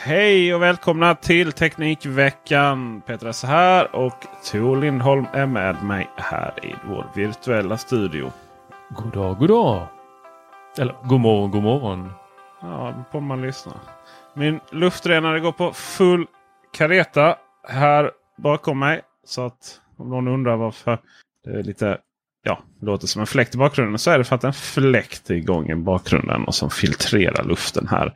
Hej och välkomna till Teknikveckan. Peter Esse här och Tor Lindholm är med mig här i vår virtuella studio. God dag, god dag. Eller god morgon, god morgon. Ja, på man lyssnar. Min luftrenare går på full kareta här bakom mig. Så att om någon undrar varför det är lite ja, låter som en fläkt i bakgrunden så är det för att en fläkt är igång i bakgrunden och som filtrerar luften här.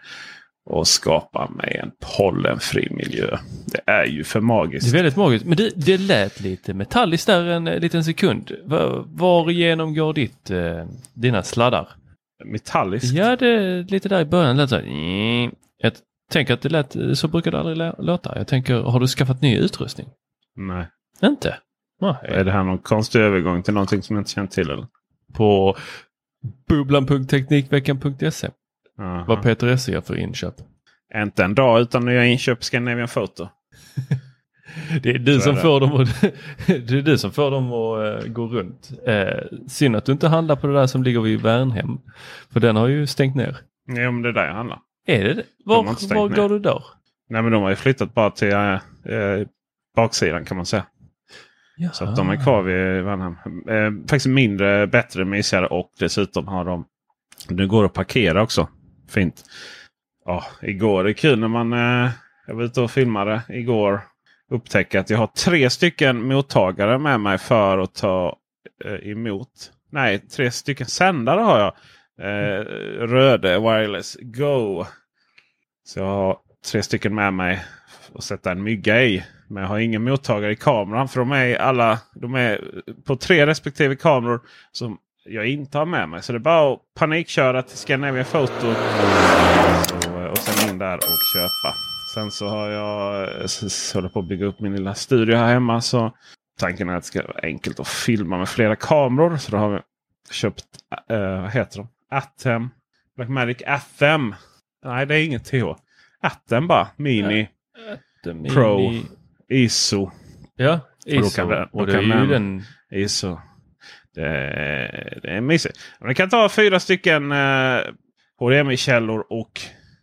Och skapar mig en pollenfri miljö. Det är ju för magiskt. Det är väldigt magiskt. Men det, det lät lite metalliskt där en liten sekund. Var, var genom går ditt, eh, dina sladdar? Metalliskt? Ja, det lite där i början lät så här. Jag tänker att det lät, så brukar det aldrig låta. Jag tänker, har du skaffat ny utrustning? Nej. Inte? Nej. Är det här någon konstig övergång till någonting som jag inte känner till? Eller? På bubblan.teknikveckan.se Aha. vad Peter Esse gör för inköp. Inte en dag utan nya inköp Scandinavian Photo. Det är du som det. får dem att, det är du som får dem att eh, gå runt. Eh, synd att du inte handlar på det där som ligger vid Värnhem. För den har ju stängt ner. Ja, men det är där jag handlar. Är det det? Var, stängt var går du då? Nej, men de har ju flyttat bara till eh, baksidan kan man säga. Så att de är kvar vid Värnhem. Eh, faktiskt mindre, bättre, mysigare och dessutom har de... Det går att parkera också. Fint. Ja, igår, det är kul när man... Eh, jag var ute och filmade igår. Upptäcka att jag har tre stycken mottagare med mig för att ta eh, emot. Nej, tre stycken sändare har jag. Eh, Röde Wireless Go. Så jag har tre stycken med mig att sätta en mygga i. Men jag har ingen mottagare i kameran. För de är alla de är på tre respektive kameror som jag inte har med mig. Så det är bara att panikköra till Scandinavian Photo. Så, och sen in där och köpa. Sen så har jag håller på att bygga upp min lilla studio här hemma. Så tanken är att det ska vara enkelt att filma med flera kameror. Så då har vi köpt, eh, vad heter de? Atem. Blackmagic Atem. Nej, det är inget TH. Atem bara. Mini. Mini- Pro. ISO. Ja, Och då ISO. kan då och det är ju den... ISO. Det, är- det är mysigt. Man vi kan ta fyra stycken eh, HDMI-källor och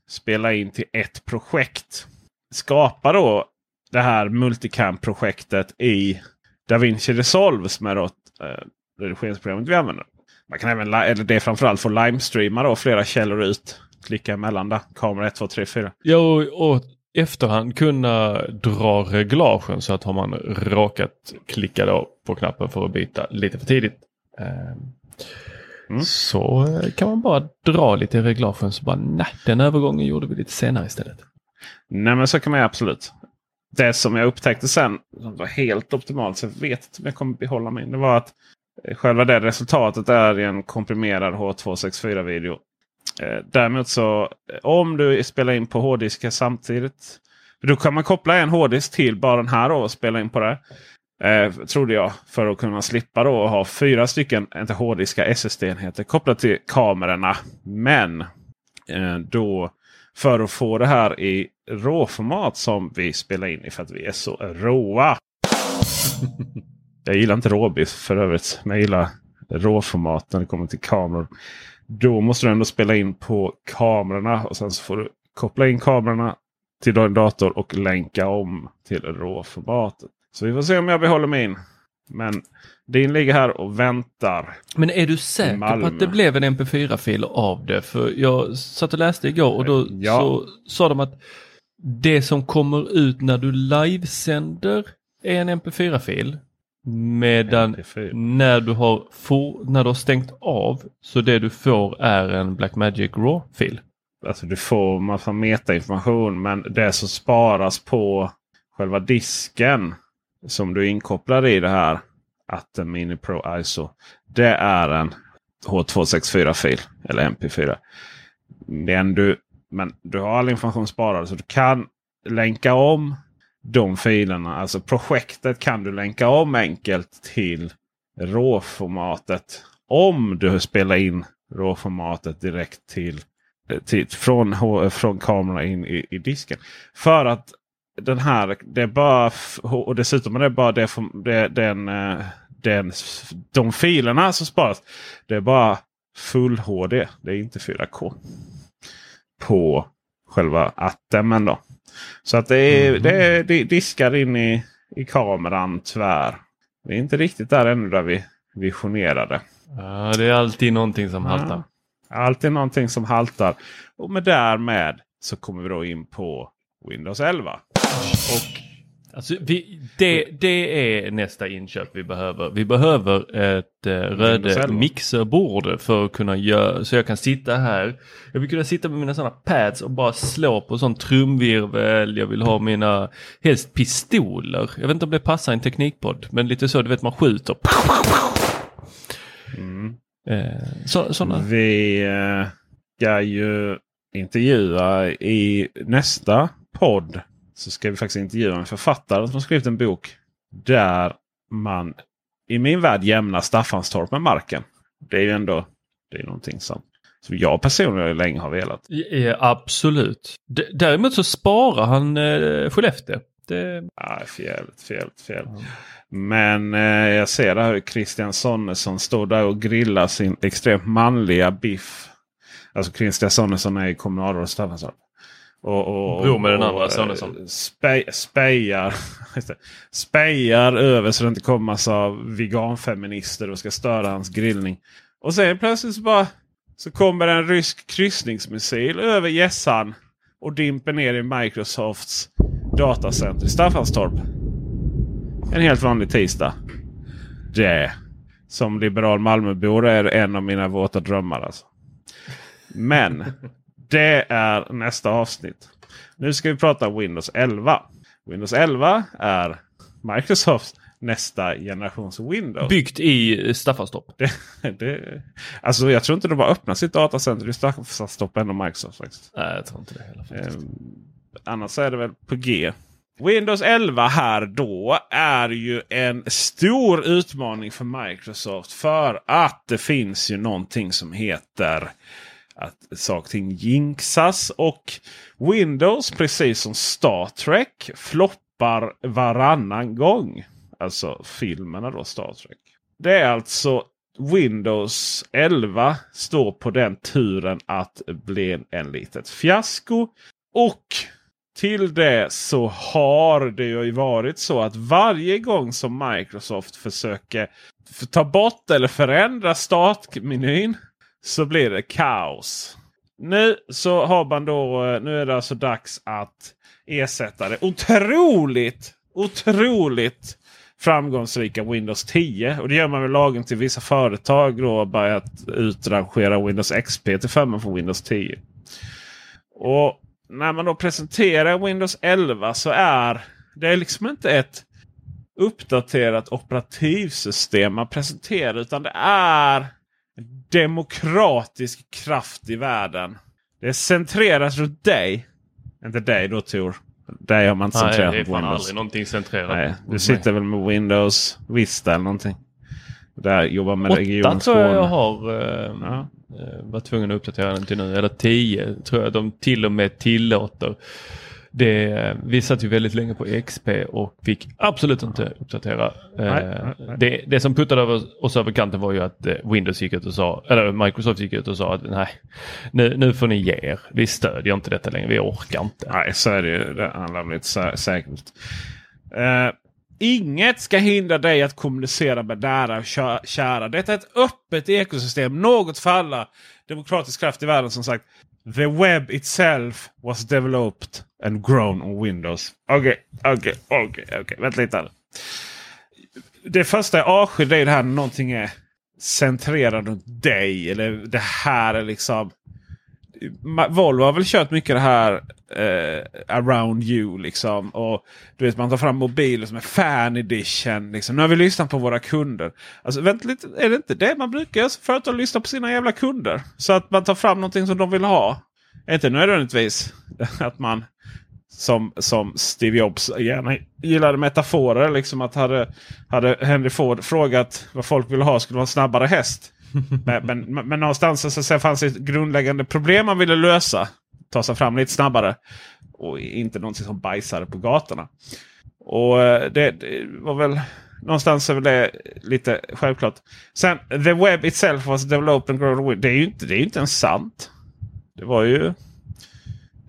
spela in till ett projekt. Skapa då det här multicam-projektet i DaVinci Resolve som är då, eh, redigeringsprogrammet vi använder. Man kan även, eller det är framförallt få livestreama då flera källor ut. Klicka emellan där. Kamera 1, 2, 3, 4. Ja, och, och efterhand kunna dra reglagen så att har man råkat klicka då på knappen för att byta lite för tidigt. eh, Mm. Så eh, kan man bara dra lite i reglagen så bara nej, den övergången gjorde vi lite senare istället. Nej men så kan man ju absolut. Det som jag upptäckte sen som var helt optimalt, så jag vet inte om jag kommer behålla min. Det var att eh, själva det resultatet är i en komprimerad H264 video. Eh, däremot så eh, om du spelar in på hårddiskar samtidigt. Då kan man koppla en hårddisk till bara den här och spela in på det. Eh, trodde jag. För att kunna slippa då ha fyra stycken inte hårddiskar SSD-enheter kopplat till kamerorna. Men Eh, då för att få det här i råformat som vi spelar in i för att vi är så råa. jag gillar inte råbiff för övrigt. Men jag gillar råformat när det kommer till kameror. Då måste du ändå spela in på kamerorna och sen så får du koppla in kamerorna till din dator och länka om till råformatet. Så vi får se om jag behåller min. Men din ligger här och väntar. Men är du säker på att det blev en mp4-fil av det? För jag satt och läste igår och då ja. så sa de att det som kommer ut när du livesänder är en mp4-fil. Medan MP4. när du, har for, när du har stängt av så det du får är en Blackmagic RAW-fil. Alltså du får massa metainformation men det som sparas på själva disken som du inkopplar i det här Atem Mini Pro ISO. Det är en H264-fil eller MP4. Den du, men du har all information sparad så du kan länka om de filerna. Alltså projektet kan du länka om enkelt till råformatet. Om du spelar in råformatet direkt till, till från, från kameran in i, i disken. För att den här, det är bara, och dessutom är det bara det, det, den, eh, den, de filerna som sparas. Det är bara full HD. Det är inte 4K. På själva Atten. då. Så att det är, mm. det är diskar in i, i kameran tyvärr. Vi är inte riktigt där ännu där vi visionerade. Ja, det är alltid någonting som haltar. Ja, alltid någonting som haltar. Och med därmed så kommer vi då in på Windows 11. Och Alltså, vi, det, det är nästa inköp vi behöver. Vi behöver ett eh, röde mixerbord för att kunna göra så jag kan sitta här. Jag vill kunna sitta med mina sådana pads och bara slå på sån trumvirvel. Jag vill ha mina helst pistoler. Jag vet inte om det passar en teknikpodd men lite så du vet man skjuter. Mm. Eh, så, såna. Vi eh, ska ju intervjua i nästa podd så ska vi faktiskt intervjua en författare som har skrivit en bok där man i min värld jämnar Staffanstorp med marken. Det är ju ändå det är någonting som, som jag personligen länge har velat. Ja, absolut. D däremot så sparar han eh, Skellefteå. Det... Ja, fel, fel, fel. Mm. Men eh, jag ser där hur Christian Sonnesson står där och grillar sin extremt manliga biff. Alltså Christian Sonnesson är kommunalråd i Staffanstorp. Och, och, Bror med den andra Sonesson. Spe, spejar, spejar över så det inte kommer massa veganfeminister och ska störa hans grillning. Och sen plötsligt så bara så kommer en rysk kryssningsmissil över gässan och dimper ner i Microsofts datacenter i Staffanstorp. En helt vanlig tisdag. Det som liberal Malmöbor är en av mina våta drömmar. Alltså. Men det är nästa avsnitt. Nu ska vi prata Windows 11. Windows 11 är Microsofts nästa generations Windows. Byggt i Staffanstorp. Det, det, alltså jag tror inte de har öppnat sitt datacenter i Staffanstorp än Microsoft. Faktiskt. Nej, jag tror inte det heller. Faktiskt. Eh, annars är det väl på G. Windows 11 här då är ju en stor utmaning för Microsoft. För att det finns ju någonting som heter att saker och ting jinxas. Och Windows, precis som Star Trek, floppar varannan gång. Alltså filmerna då, Star Trek. Det är alltså Windows 11 står på den turen att bli en, en litet fiasko. Och till det så har det ju varit så att varje gång som Microsoft försöker ta bort eller förändra startmenyn så blir det kaos. Nu så har man då, eh, nu är det alltså dags att ersätta det otroligt, otroligt framgångsrika Windows 10. Och det gör man med lagen till vissa företag då har börjat utrangera Windows XP till förmån för Windows 10. Och när man då presenterar Windows 11 så är det liksom inte ett uppdaterat operativsystem man presenterar utan det är demokratisk kraft i världen. Det centreras runt dig. Inte dig då Tor. Dig har man inte centrerat Nej, det är fan aldrig någonting centrerat. Nej, du sitter väl med Windows Vista eller någonting. Där jobbar med Region Skåne. tror jag jag har. Uh, ja. Eh, var tvungen att uppdatera den till nu, eller 10 tror jag de till och med tillåter. Det, vi satt ju väldigt länge på XP och fick absolut inte uppdatera. Nej, eh, nej, nej. Det, det, som puttade över oss över kanten var ju att eh, Windows gick ut och sa, eller Microsoft gick ut och sa att nej, nu, nu får ni ge er. Vi stödjer inte detta längre, vi orkar inte. Nej, så är det ju. Det handlar om lite säkert. Uh, Inget ska hindra dig att kommunicera med nära och kära. Detta är ett öppet ekosystem. Något för alla. Demokratisk kraft i världen som sagt. The web itself was developed and grown on Windows. Okej, okay, okej, okay, okej. Okay, okay. Vänta lite. Här. Det första jag avskyr är det här när någonting är centrerat runt dig. Eller det här är liksom Volvo har väl kört mycket det här eh, around you. liksom. Och du vet Man tar fram mobiler som är fan edition. Liksom. Nu har vi lyssnat på våra kunder. Alltså vänta lite, Är det inte det man brukar göra Företag att lyssna på sina jävla kunder? Så att man tar fram någonting som de vill ha. Inte nödvändigtvis att man som, som Steve Jobs gärna gillade metaforer. Liksom att hade, hade Henry Ford frågat vad folk ville ha skulle vara en snabbare häst men, men, men någonstans alltså, så, så fanns det ett grundläggande problem man ville lösa. Ta sig fram lite snabbare. Och inte någonting som bajsade på gatorna. Och eh, det, det var väl någonstans är väl det lite självklart. Sen the web itself was developed and grown. Det är ju inte, det är inte ens sant. Det var ju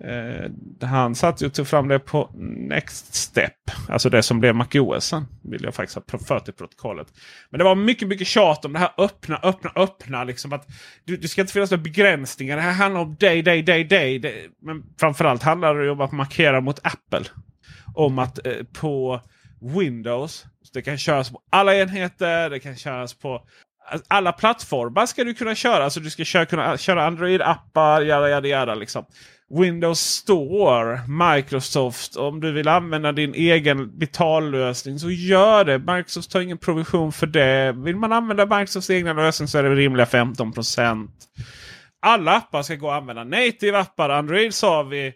Eh, han satt ju och tog fram det på Next Step. Alltså det som blev MacOS. Vill jag faktiskt ha fört i protokollet. Men det var mycket, mycket tjat om det här öppna, öppna, öppna. Liksom att du, det ska inte finnas några begränsningar. Det här handlar om dig, dig, dig, dig. Det, men framförallt handlar det om att markera mot Apple. Om att eh, på Windows. Det kan köras på alla enheter. Det kan köras på alla plattformar ska du kunna köra. Alltså du ska köra, kunna köra Android-appar, jada, jada, jada. Liksom. Windows Store, Microsoft. Om du vill använda din egen betallösning så gör det. Microsoft tar ingen provision för det. Vill man använda Microsofts egna lösning så är det rimliga 15% Alla appar ska gå att använda. Native appar, Android sa vi.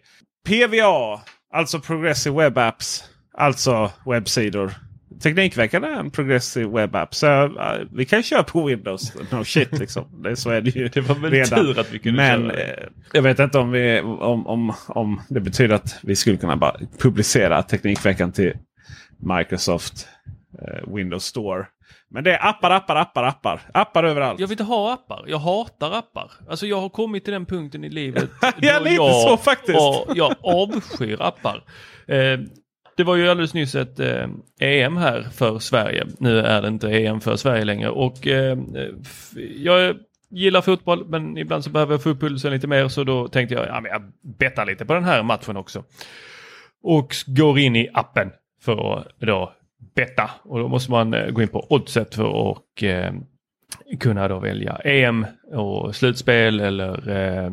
PWA, alltså Progressive Web Apps. Alltså webbsidor. Teknikveckan är en progressive web app. Så uh, vi kan köra på Windows. No shit liksom. Det, så är det ju Det var väl redan. tur att vi kunde Men köra. Eh, jag vet inte om, vi, om, om, om det betyder att vi skulle kunna bara publicera Teknikveckan till Microsoft uh, Windows Store. Men det är appar, appar, appar, appar. Appar överallt. Jag vill inte ha appar. Jag hatar appar. Alltså jag har kommit till den punkten i livet. ja, lite jag, så faktiskt. jag avskyr appar. Eh, det var ju alldeles nyss ett eh, EM här för Sverige. Nu är det inte EM för Sverige längre och eh, jag gillar fotboll men ibland så behöver jag få upp pulsen lite mer så då tänkte jag ja, men jag bettar lite på den här matchen också. Och går in i appen för att då betta och då måste man eh, gå in på oddset för att eh, kunna då välja EM och slutspel eller eh,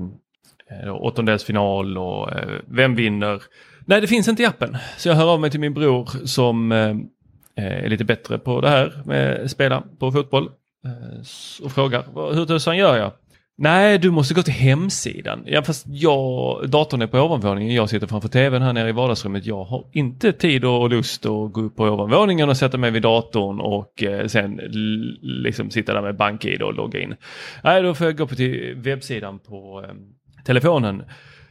åttondelsfinal och eh, vem vinner Nej, det finns inte i appen. Så jag hör av mig till min bror som eh, eh är lite bättre på det här med att spela på fotboll. Eh, och frågar hur tusan gör jag? Nej, du måste gå till hemsidan. Ja, fast jag, datorn är på ovanvåningen. Jag sitter framför tvn här nere i vardagsrummet. Jag har inte tid och lust att gå upp på ovanvåningen och sätta mig vid datorn och eh, sen liksom sitta där med bank-id och logga in. Nej, då får jag gå på till webbsidan på eh, telefonen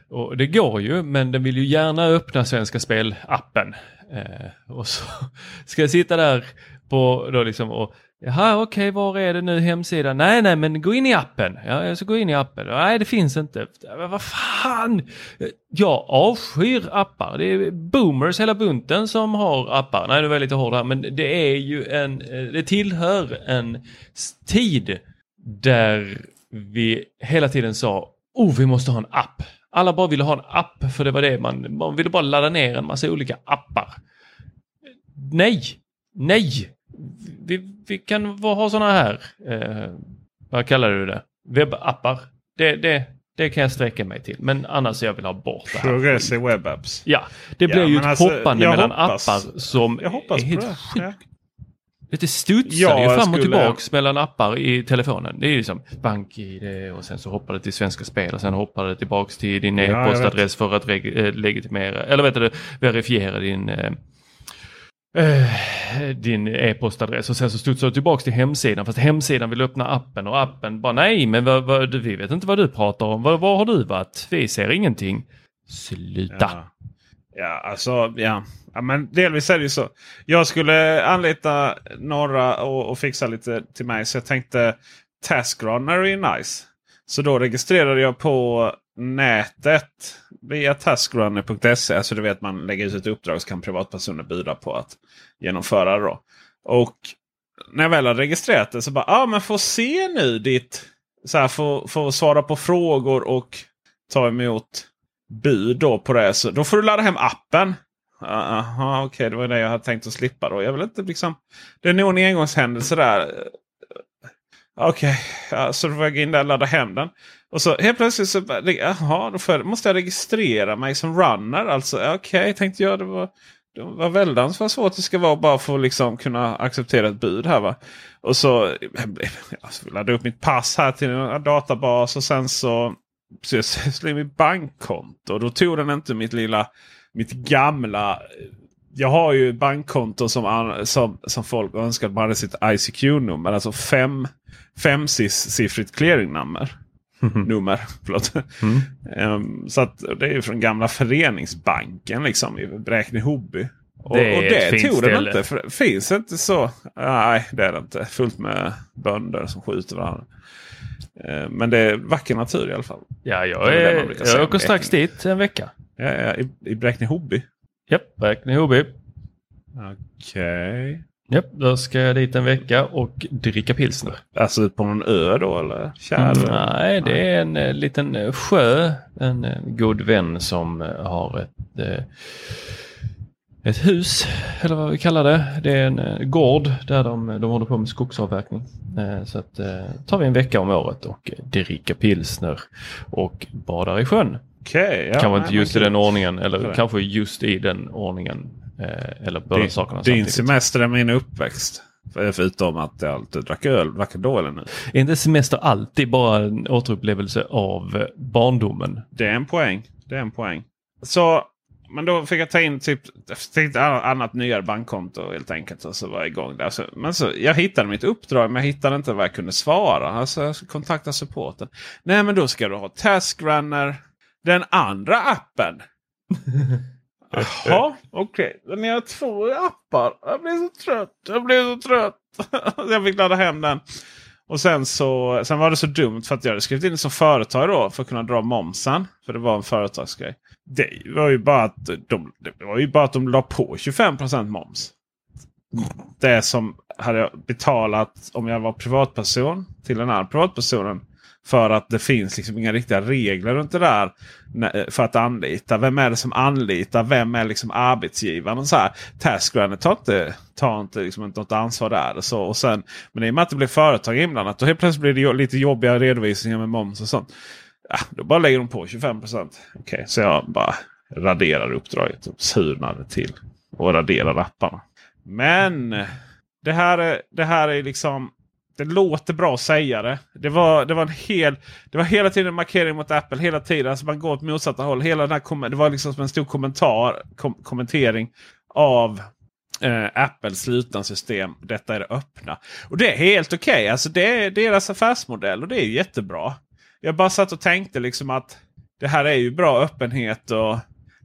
och det går ju, men den vill ju gärna öppna Svenska Spel-appen. Eh, och så ska jag sitta där på då liksom och Jaha, okej, okay, var är det nu hemsidan? Nej, nej, men gå in i appen. Ja, jag ska gå in i appen. Nej, det finns inte. Men vad fan! Jag avskyr appar. Det är boomers hela bunten som har appar. Nej, nu var jag lite hård här, men det är ju en, eh, det tillhör en tid där vi hela tiden sa, oh, vi måste ha en app. Alla bara ville ha en app för det var det man, man ville bara ladda ner en massa olika appar. Nej, nej. Vi, vi kan ha sådana här, eh, vad kallar du det, webbappar. Det, det, det kan jag sträcka mig till. Men annars jag vill ha bort det här. Progressive web apps. Ja, det blir ja, ju ett alltså, hoppande mellan hoppas, appar som är helt sjukt det studsar ja, ju fram och skulle... tillbaks mellan appar i telefonen. Det är ju som BankID och sen så hoppar det till Svenska Spel och sen hoppar det tillbaks till din ja, e-postadress för att äh, legitimera, eller vet du, verifiera din, eh, din e-postadress och sen så studsar du tillbaks till hemsidan fast hemsidan vill öppna appen och appen bara nej men vad, vad, vi vet inte vad du pratar om. Var, var har du varit? Vi ser ingenting. Sluta! Ja, ja alltså ja ja. Men delvis är det ju så. Jag skulle anlita några och, och fixa lite till mig så jag tänkte Taskrunner är nice. Så då registrerade jag på nätet via taskrunner.se. Alltså du vet man lägger ut ett uppdrag så kan privatpersoner bjuda på att genomföra det. Då. Och när jag väl har registrerat det så bara, ja ah, men få se nu ditt, så här, få, få svara på frågor och ta emot bud då på det. Så då får du ladda hem appen. Ah, aha, okej, okay, det var det jag hade tänkt att slippa då. Jag vill inte liksom. Det är nog en engångshändelse där. Eh, okej, okay. ja, så då får jag gå in där och ladda hem den. Och så helt plötsligt så aha, då jag, måste jag registrera mig som runner. Alltså okej, okay, tänkte jag. Det var, det var väldans vad svårt det ska vara bara för att liksom kunna acceptera ett bud här. Va? Och så alltså, laddade upp mitt pass här till en databas och sen så så jag slog mitt bankkonto. Då tog den inte mitt lilla, mitt gamla. Jag har ju bankkonto som, som, som folk önskar att man hade sitt ICQ-nummer. Alltså fem, femsiffrigt clearingnummer. Nummer, förlåt. Mm. um, så att det är från gamla Föreningsbanken liksom i Bräkne Hobby. Och det, och det tog den inte. För, finns inte så. Nej, det är det inte. Fullt med bönder som skjuter varandra. Uh, men det är vacker natur i alla fall. Ja, jag, är, jag åker strax dit en vecka. Ja, I, Bräkne Hobby? Japp, Bräkne Hobby. Okej. Okay. Japp, då ska jag dit en vecka och dricka pilsner. Alltså på någon ö då eller? Kär, mm, nej, det är en uh, liten uh, sjö. En uh, god vän som har ett, ett hus, eller vad vi kallar det. Det är en gård där de, de håller på med skogsavverkning. så att, tar vi en vecka om året och dricker pilsner och badar i sjön. Okay, ja, kanske inte just i den ordningen eller kanske just i den ordningen Eh, eller båda din, sakerna Din samtidigt. semester är min uppväxt. Förutom att jag alltid drack öl. Drack då eller nu. Är inte semester alltid bara en återupplevelse av barndomen? Det är en poäng. Det är en poäng. Så, men då fick jag ta in typ ett annat nyare bankkonto helt enkelt. Och så var jag igång där. Så, men så, jag hittade mitt uppdrag men jag hittade inte vad jag kunde svara. Alltså jag kontakta supporten. Nej men då ska du ha Taskrunner. Den andra appen. Jaha, okej. Okay. Ni har två appar. Jag blir så trött. Jag blir så trött. jag fick ladda hem den. Och sen så sen var det så dumt för att jag hade skrivit in som företag då för att kunna dra momsen. För det var en företagsgrej. Det var ju bara att de, det var ju bara att de la på 25% moms. Det som hade jag betalat om jag var privatperson till den här privatpersonen för att det finns liksom inga riktiga regler runt det där. Eh, för att anlita. Vem är det som anlitar? Vem är liksom arbetsgivaren? Och så här. Taskrunner tar inte, tar inte liksom något ansvar där. Och så, och sen, men i och med att det blir företag inblandat. Då helt plötsligt blir det lite jobbiga redovisningar med moms och sånt. Ja, då bara lägger de på 25 procent. Okay, så jag bara raderar uppdraget och surnade till. Och raderar apparna. Men det här är, det här är liksom det låter bra att säga det. Det var, det var en hel... Det var hela tiden en markering mot Apple. Hela tiden. Alltså man går åt motsatta håll. Hela den här, det var liksom som en stor kommentar, kom, kommentering av eh, Apples slutna system. Detta är det öppna. Och det är helt okej. Okay. Alltså det är deras affärsmodell och det är jättebra. Jag bara satt och tänkte liksom att det här är ju bra öppenhet och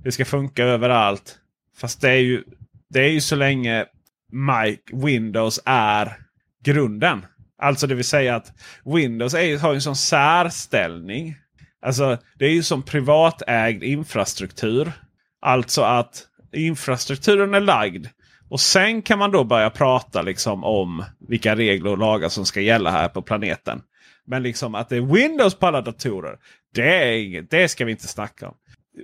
det ska funka överallt. Fast det är ju, det är ju så länge Mike Windows är grunden. Alltså det vill säga att Windows är, har en sån särställning. Alltså det är ju som privatägd infrastruktur. Alltså att infrastrukturen är lagd. Och sen kan man då börja prata liksom om vilka regler och lagar som ska gälla här på planeten. Men liksom att det är Windows på alla datorer. Det, är inget, det ska vi inte snacka om.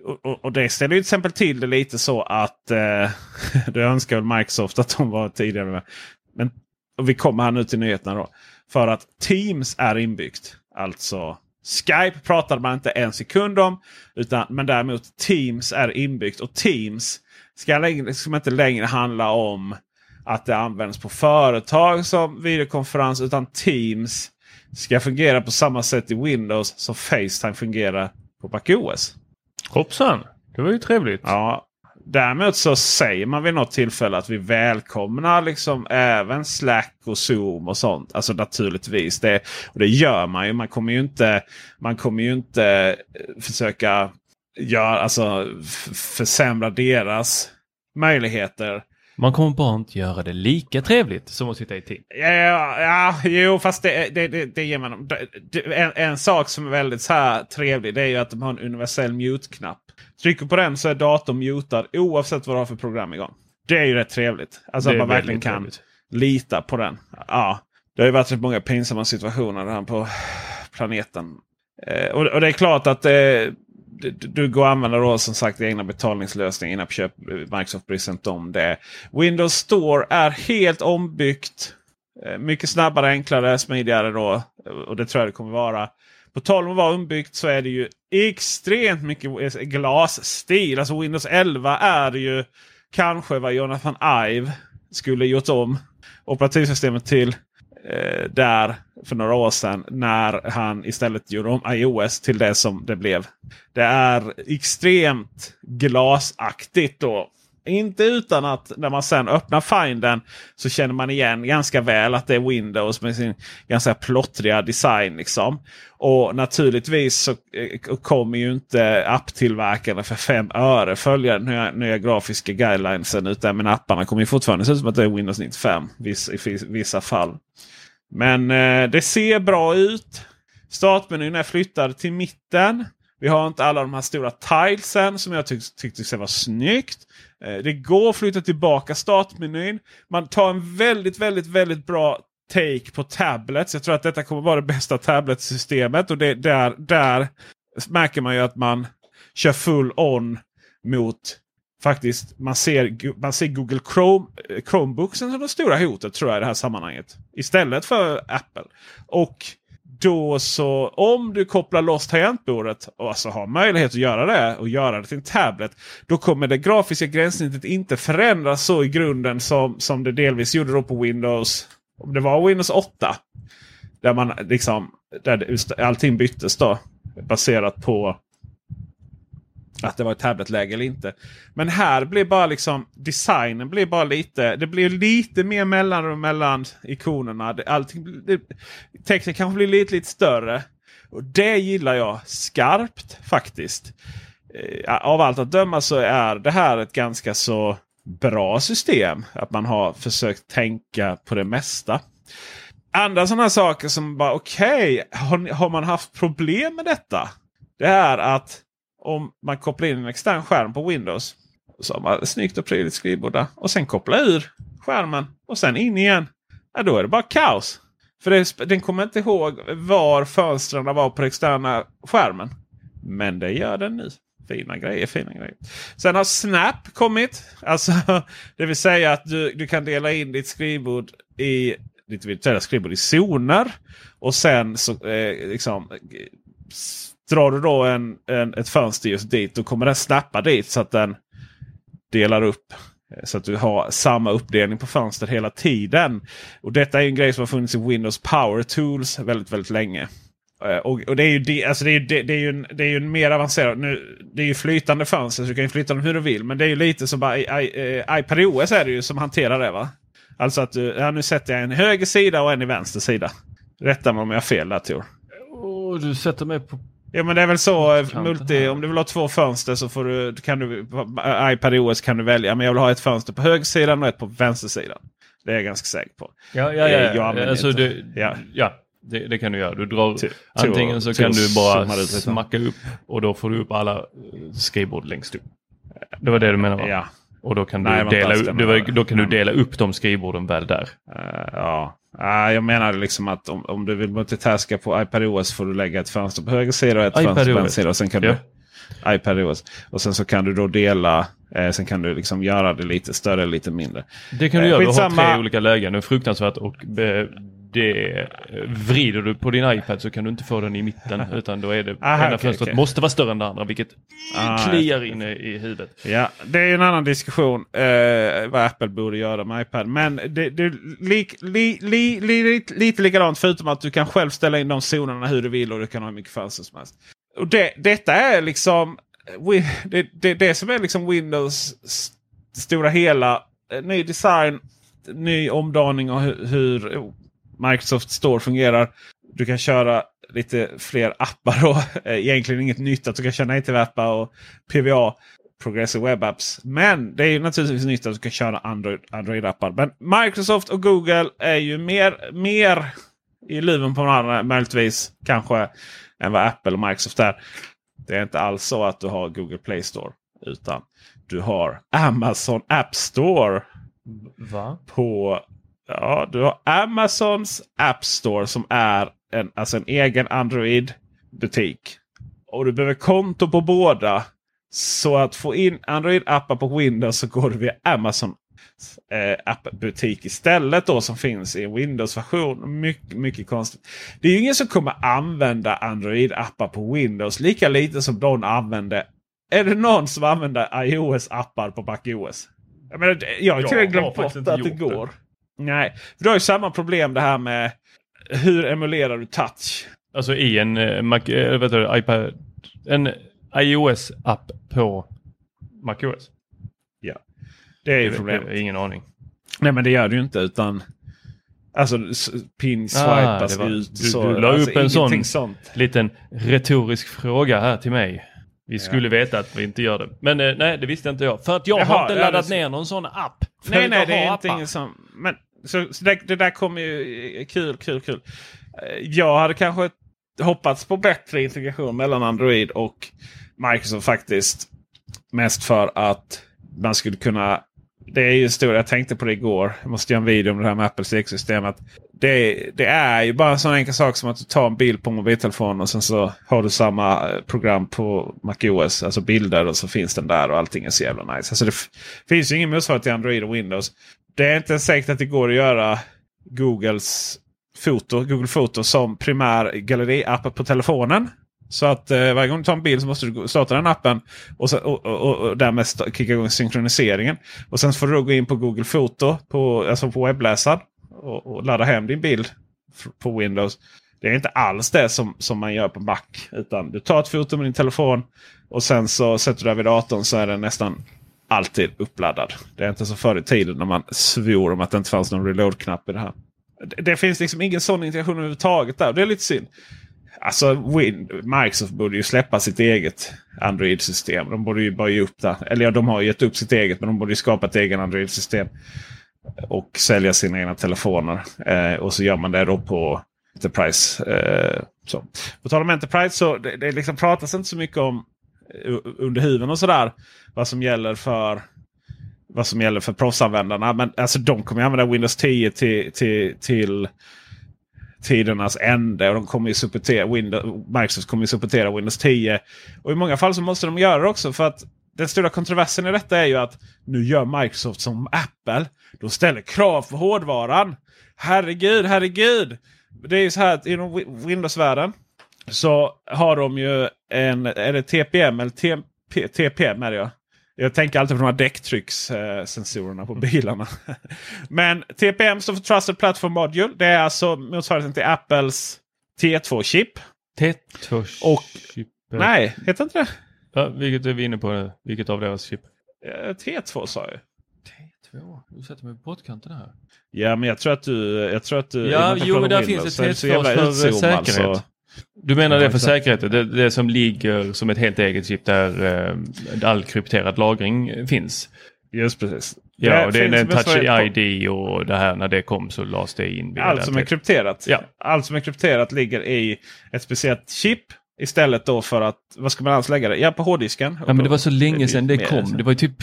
Och, och, och det ställer ju till exempel till det lite så att eh, det önskar väl Microsoft att de var tidigare med. Men och vi kommer här nu till nyheterna då. För att Teams är inbyggt. Alltså Skype pratade man inte en sekund om. Utan, men däremot Teams är inbyggt. Och Teams ska liksom inte längre handla om att det används på företag som videokonferens. Utan Teams ska fungera på samma sätt i Windows som Facetime fungerar på MacOS. Hoppsan! Det var ju trevligt. Ja, Däremot så säger man vid något tillfälle att vi välkomnar liksom även Slack och Zoom och sånt. Alltså naturligtvis. Det, och det gör man ju. Man kommer ju inte, man kommer ju inte eh, försöka gör, alltså, försämra deras möjligheter. Man kommer bara inte göra det lika trevligt som att sitta i team. Ja, ja, jo, fast det, det, det, det ger man en, en sak som är väldigt så här trevlig det är ju att de har en universell mute-knapp. Trycker på den så är datorn mutad oavsett vad du har för program igång. Det är ju rätt trevligt. Alltså att man verkligen kan trevligt. lita på den. Ja, det har ju varit rätt många pinsamma situationer här på planeten. Eh, och, och, det är klart att eh, du, du går att använda då som sagt egna betalningslösningar. Inappköp. Microsoft bryr sig inte om det. Windows Store är helt ombyggt. Eh, mycket snabbare, enklare, smidigare då. Eh, och det tror jag det kommer vara. På tal om att vara ombyggt så är det ju extremt mycket eh, glasstil. Alltså Windows 11 är ju kanske vad Jonathan Ive skulle gjort om operativsystemet till eh, där för några år sedan. När han istället gjorde om iOS till det som det blev. Det är extremt glasaktigt då. Inte utan att när man sen öppnar Finden så känner man igen ganska väl att det är Windows med sin ganska plottriga design. Liksom. Och naturligtvis så eh, kommer ju inte apptillverkarna för fem öre följa den nya, nya grafiska guidelinesen. Utan men apparna kommer ju fortfarande se ut som att det är Windows 95 i vissa fall. Men eh, det ser bra ut. Startmenyn är flyttad till mitten. Vi har inte alla de här stora tilesen som jag tyck tyckte var snyggt. Eh, det går att flytta tillbaka startmenyn. Man tar en väldigt, väldigt, väldigt bra take på tablets. Jag tror att detta kommer vara det bästa tabletsystemet. Och det, där, där märker man ju att man kör full on mot faktiskt man ser, man ser Google Chrome, eh, Chromebooksen som det stora hotet tror jag i det här sammanhanget. Istället för Apple. Och då så om du kopplar loss tangentbordet och alltså har möjlighet att göra det och göra det till en tablet. Då kommer det grafiska gränssnittet inte förändras så i grunden som, som det delvis gjorde då på Windows. Om det var Windows 8. Där man liksom där allting byttes då. Baserat på att det var ett tabletläge eller inte. Men här blir bara liksom designen blir bara lite. Det blir lite mer mellanrum mellan ikonerna. Allting, det, texten kanske blir lite, lite större. Och Det gillar jag skarpt faktiskt. Eh, av allt att döma så är det här ett ganska så bra system. Att man har försökt tänka på det mesta. Andra sådana saker som bara okej, okay, har, har man haft problem med detta? Det är att om man kopplar in en extern skärm på Windows. Så har man snyggt och prydligt skrivbord där. Och sen koppla ur skärmen och sen in igen. Ja, då är det bara kaos. För det, den kommer inte ihåg var fönstren var på den externa skärmen. Men det gör den nu. Fina grejer, fina grejer. Sen har Snap kommit. Alltså, det vill säga att du, du kan dela in ditt skrivbord i ditt virtuella skrivbord i zoner. Och sen så eh, liksom eh, Drar du då en, en, ett fönster just dit, då kommer den snappa dit så att den delar upp. Eh, så att du har samma uppdelning på fönster hela tiden. Och Detta är en grej som har funnits i Windows Power Tools väldigt, väldigt länge. Eh, och, och, det är ju, det, alltså det är, det, det, är ju en, det är ju en mer avancerad... Nu, det är ju flytande fönster så du kan ju flytta dem hur du vill. Men det är ju lite som bara i, i, i iPad OS är det ju som hanterar det va? Alltså att du, ja, nu sätter jag en höger sida och en i vänster sida. Rätta mig om jag har fel där Tor. Och du sätter mig på Ja men det är väl så. Eh, multi, om du vill ha två fönster så får du, kan du iPad OS kan du välja. Men jag vill ha ett fönster på högersidan och ett på vänstersidan. Det är jag ganska säker på. Ja, ja, ja. Eh, jag alltså, det, ja. ja det, det, kan du göra. Du drar, till, antingen så kan du bara smacka upp och då får du upp alla eh, skrivbord längst upp. Det var det du menade va? Ja. Och då kan, Nej, du, dela, upp, då kan du dela upp de skrivborden väl där. Uh, ja. Uh, jag menar liksom att om, om du vill multitaska på iPad OS får du lägga ett fönster på höger sida och ett iPad fönster på vänster sida. Och sen kan ja. du, iPad OS. Och sen så kan du då dela. Eh, sen kan du liksom göra det lite större lite mindre. Det kan du eh, göra. Du har tre olika lägen. Det är fruktansvärt och det vrider du på din iPad så kan du inte få den i mitten utan då är det Aha, ena okay, fönstret okay. måste vara större än det andra vilket ah, kliar in i huvudet. Ja, det är en annan diskussion eh, vad Apple borde göra med iPad. Men det, det li, li, li, li, lite likadant förutom att du kan själv ställa in de zonerna hur du vill och du kan ha hur mycket fönster som helst. Och det, detta är liksom det, det, det som är liksom Windows stora hela. Eh, ny design, ny omdaning av hur, hur Microsoft Store fungerar. Du kan köra lite fler appar. Då. Egentligen inget nytt att du kan köra native-appar och PVA. Progressive Web Apps. Men det är ju naturligtvis nytt att du kan köra Android-appar. Android Men Microsoft och Google är ju mer, mer i luven på varandra möjligtvis kanske än vad Apple och Microsoft är. Det är inte alls så att du har Google Play Store. Utan du har Amazon App Store. Va? På, ja, du har Amazons App Store som är en, alltså en egen Android-butik. Och du behöver konto på båda. Så att få in Android-appar på Windows så går du via Amazon eh, appbutik istället då som finns i Windows-version. Mycket, mycket konstigt. Det är ju ingen som kommer använda Android-appar på Windows lika lite som de använder. Är det någon som använder iOS-appar på MacOS? Jag, menar, jag har glömt bort att det går. Det. Nej, för du har ju samma problem det här med hur emulerar du touch? Alltså i en uh, Mac, uh, vet du, iPad, en iOS-app på MacOS? Ja. Det är ju problemet. Ingen aning. Nej men det gör du ju inte utan Alltså pin swipas ah, ut. Du, så, du la alltså, upp en sån sånt. liten retorisk fråga här till mig. Vi skulle ja. veta att vi inte gör det. Men eh, nej, det visste inte jag. För att jag Jaha, har inte laddat ner någon sån app. Nej, nej, det är inte ingen som... Men så, så det, det, där kommer ju... Kul, kul, kul. Eh, jag hade kanske hoppats på bättre integration mellan Android och Microsoft faktiskt. Mest för att man skulle kunna det är ju stor, jag tänkte på det igår. Jag måste göra en video om det här med Apples ekosystem. Det, det är ju bara en sån enkel sak som att du tar en bild på mobiltelefonen och sen så har du samma eh, program på MacOS. Alltså bilder och så finns den där och allting är så jävla nice. Alltså det finns ju ingen motsvarighet till Android och Windows. Det är inte säkert att det går att göra Googles foto, Google Foto som primär galleriapp på telefonen. Så att eh, varje gång du tar en bild så måste du starta den appen och, så, och, och, och därmed kicka igång synkroniseringen. Och sen får du gå in på Google Foto på, alltså på webbläsaren och, och ladda hem din bild på Windows. Det är inte alls det som, som man gör på Mac. Utan du tar ett foto med din telefon och sen så sätter du det vid datorn så är den nästan alltid uppladdad. Det är inte så förr i tiden när man svor om att det inte fanns någon reload-knapp i det här. Det, det finns liksom ingen sån integration överhuvudtaget där. Det är lite synd. Alltså Win Microsoft borde ju släppa sitt eget Android-system. De borde ju bara ge upp det. Eller ja, de har gett upp sitt eget men de borde ju skapa ett eget Android-system. Och sälja sina egna telefoner. Eh, och så gör man det då på Enterprise. Eh, så. På tal om Enterprise så det, det liksom pratas inte så mycket om eh, under huven och sådär. Vad som gäller för vad som gäller för proffsanvändarna. Men alltså de kommer använda Windows 10 till, till, till tidernas ände. Och de kommer ju supportera Windows, Microsoft kommer ju supportera Windows 10. Och i många fall så måste de göra det också. för att den stora kontroversen i detta är ju att nu gör Microsoft som Apple. De ställer krav på hårdvaran. Herregud, herregud. Det är ju så här att inom Windows-världen så har de ju en, är det TPM eller TP, TPM är det ja. Jag tänker alltid på de här däcktryckssensorerna på bilarna. Men TPM står för Trusted Platform Module. Det är alltså motsvarigheten till Apples T2-chip. T2-chip? Nej, heter inte det? Ja, vilket är vi inne på nu? Vilket av deras chip? T2 sa jag. T2? Du sätter mig på pottkanten här. Ja, men jag tror att du... Jag tror att du ja, jo, men där finns ett T2 för säkerhet. Så. Du menar det för säkerheten? Det, det som ligger som ett helt eget chip där eh, all krypterad lagring finns? Just precis. Ja, det och det är en touch ID och det här när det kom så lades det in. Allt som är krypterat. Ja. Allt som är krypterat ligger i ett speciellt chip. Istället då för att, vad ska man annars lägga det? Ja, på hårddisken. Ja, men det var så länge sedan det kom. Det var ju typ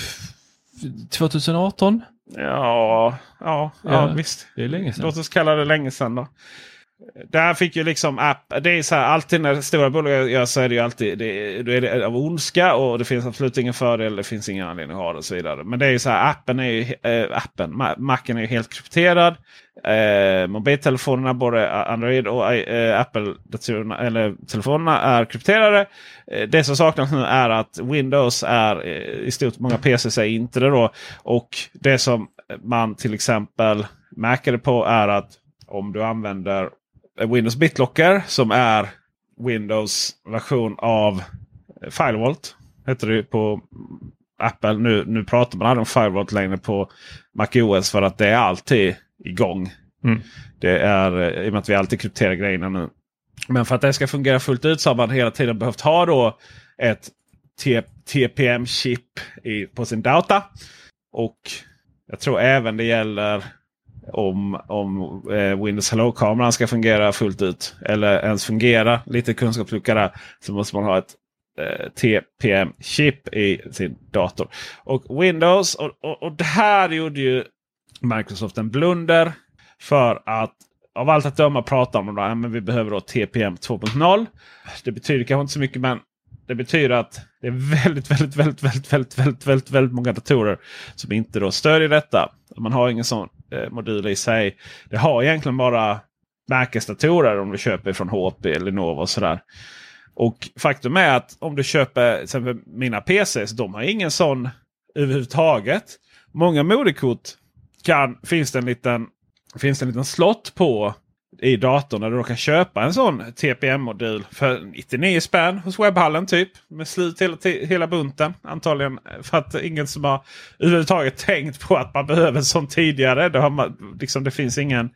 2018? Ja, ja, ja, ja, visst. Det är länge sedan. Låt oss kalla det länge sedan då. Där fick ju liksom app. Det är så här, alltid när stora bolag gör så är det ju alltid det, det är det av ondska och det finns absolut ingen fördel. Det finns ingen anledning att ha det och så vidare. Men det är ju så här, appen är ju, äh, appen, Macen är ju helt krypterad. Äh, mobiltelefonerna, både Android och äh, Apple eller telefonerna är krypterade. Äh, det som saknas nu är att Windows är i stort många PCs är inte det då. Och det som man till exempel märker det på är att om du använder Windows BitLocker som är Windows version av Firewalt. heter det på Apple. Nu, nu pratar man aldrig om Firewall längre på MacOS för att det är alltid igång. Mm. Det är i och med att vi alltid krypterar grejerna nu. Men för att det ska fungera fullt ut så har man hela tiden behövt ha då ett TPM-chip på sin data. Och jag tror även det gäller om, om eh, Windows Hello-kameran ska fungera fullt ut. Eller ens fungera. Lite kunskapslucka där. Så måste man ha ett eh, TPM-chip i sin dator. Och Windows och, och, och det här gjorde ju Microsoft en blunder. För att av allt att döma prata om det. om att vi behöver då TPM 2.0. Det betyder kanske inte så mycket men det betyder att det är väldigt, väldigt, väldigt, väldigt, väldigt, väldigt, väldigt, väldigt många datorer som inte då stödjer detta. Man har ingen sån Eh, modul i sig. Det har egentligen bara märkesdatorer om du köper från HP eller Nova och sådär. Och faktum är att om du köper till exempel mina PCs, de har ingen sån överhuvudtaget. Många moderkort kan, finns det en liten, finns det en liten slott på i datorn. Där du kan köpa en sån TPM-modul för 99 spänn hos webbhallen typ. Med slut hela, hela bunten. Antagligen för att ingen som har överhuvudtaget tänkt på att man behöver en sån tidigare. Det, har man, liksom, det finns ingen...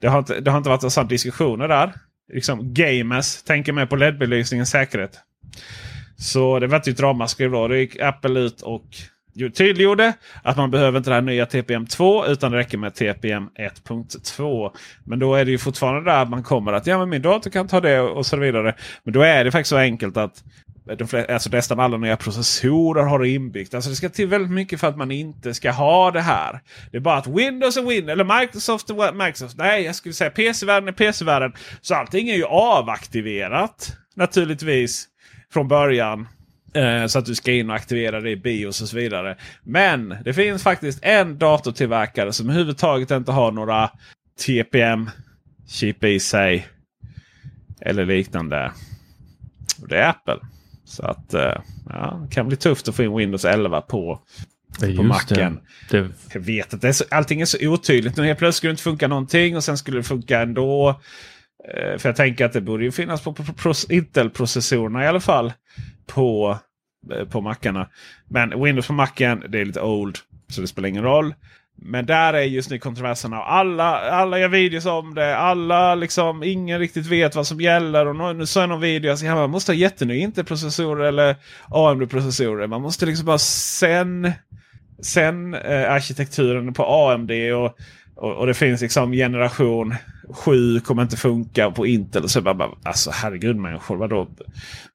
Det har inte, det har inte varit sådana diskussioner där. Liksom gamers tänker mer på LED-belysningens säkerhet. Så det var ett ramaskri då. Då gick Apple ut och tydliggjorde att man behöver inte det här nya TPM 2 utan det räcker med TPM 1.2. Men då är det ju fortfarande där man kommer att ja, men min dator kan ta det och så vidare. Men då är det faktiskt så enkelt att de flesta, alltså nästan alla nya processorer har det inbyggt. Alltså det ska till väldigt mycket för att man inte ska ha det här. Det är bara att Windows är Windows, eller Microsoft är Microsoft. Nej, jag skulle säga PC-världen är PC-världen. Så allting är ju avaktiverat naturligtvis från början. Eh, så att du ska in och aktivera det i BIOS och så vidare. Men det finns faktiskt en datortillverkare som överhuvudtaget inte har några TPM-chip i sig. Eller liknande. Och det är Apple. Så att eh, ja, det kan bli tufft att få in Windows 11 på, på Macen. Det. Det. Jag vet att det är så, allting är så otydligt. Nu helt plötsligt skulle det inte funka någonting och sen skulle det funka ändå. Eh, för jag tänker att det borde ju finnas på, Intel-processorerna i alla fall på, eh, på mackarna. Men Windows på macken, det är lite old. Så det spelar ingen roll. Men där är just nu kontroverserna. Alla, alla gör videos om det. Alla liksom, ingen riktigt vet vad som gäller. Och nu såg jag någon video att man måste ha jätteny Intel-processorer eller AMD-processorer. Man måste liksom bara sen, sen eh, arkitekturen på AMD. Och, och, och, det finns liksom generation 7 kommer inte funka på Intel. Så bara, alltså herregud människor, vadå?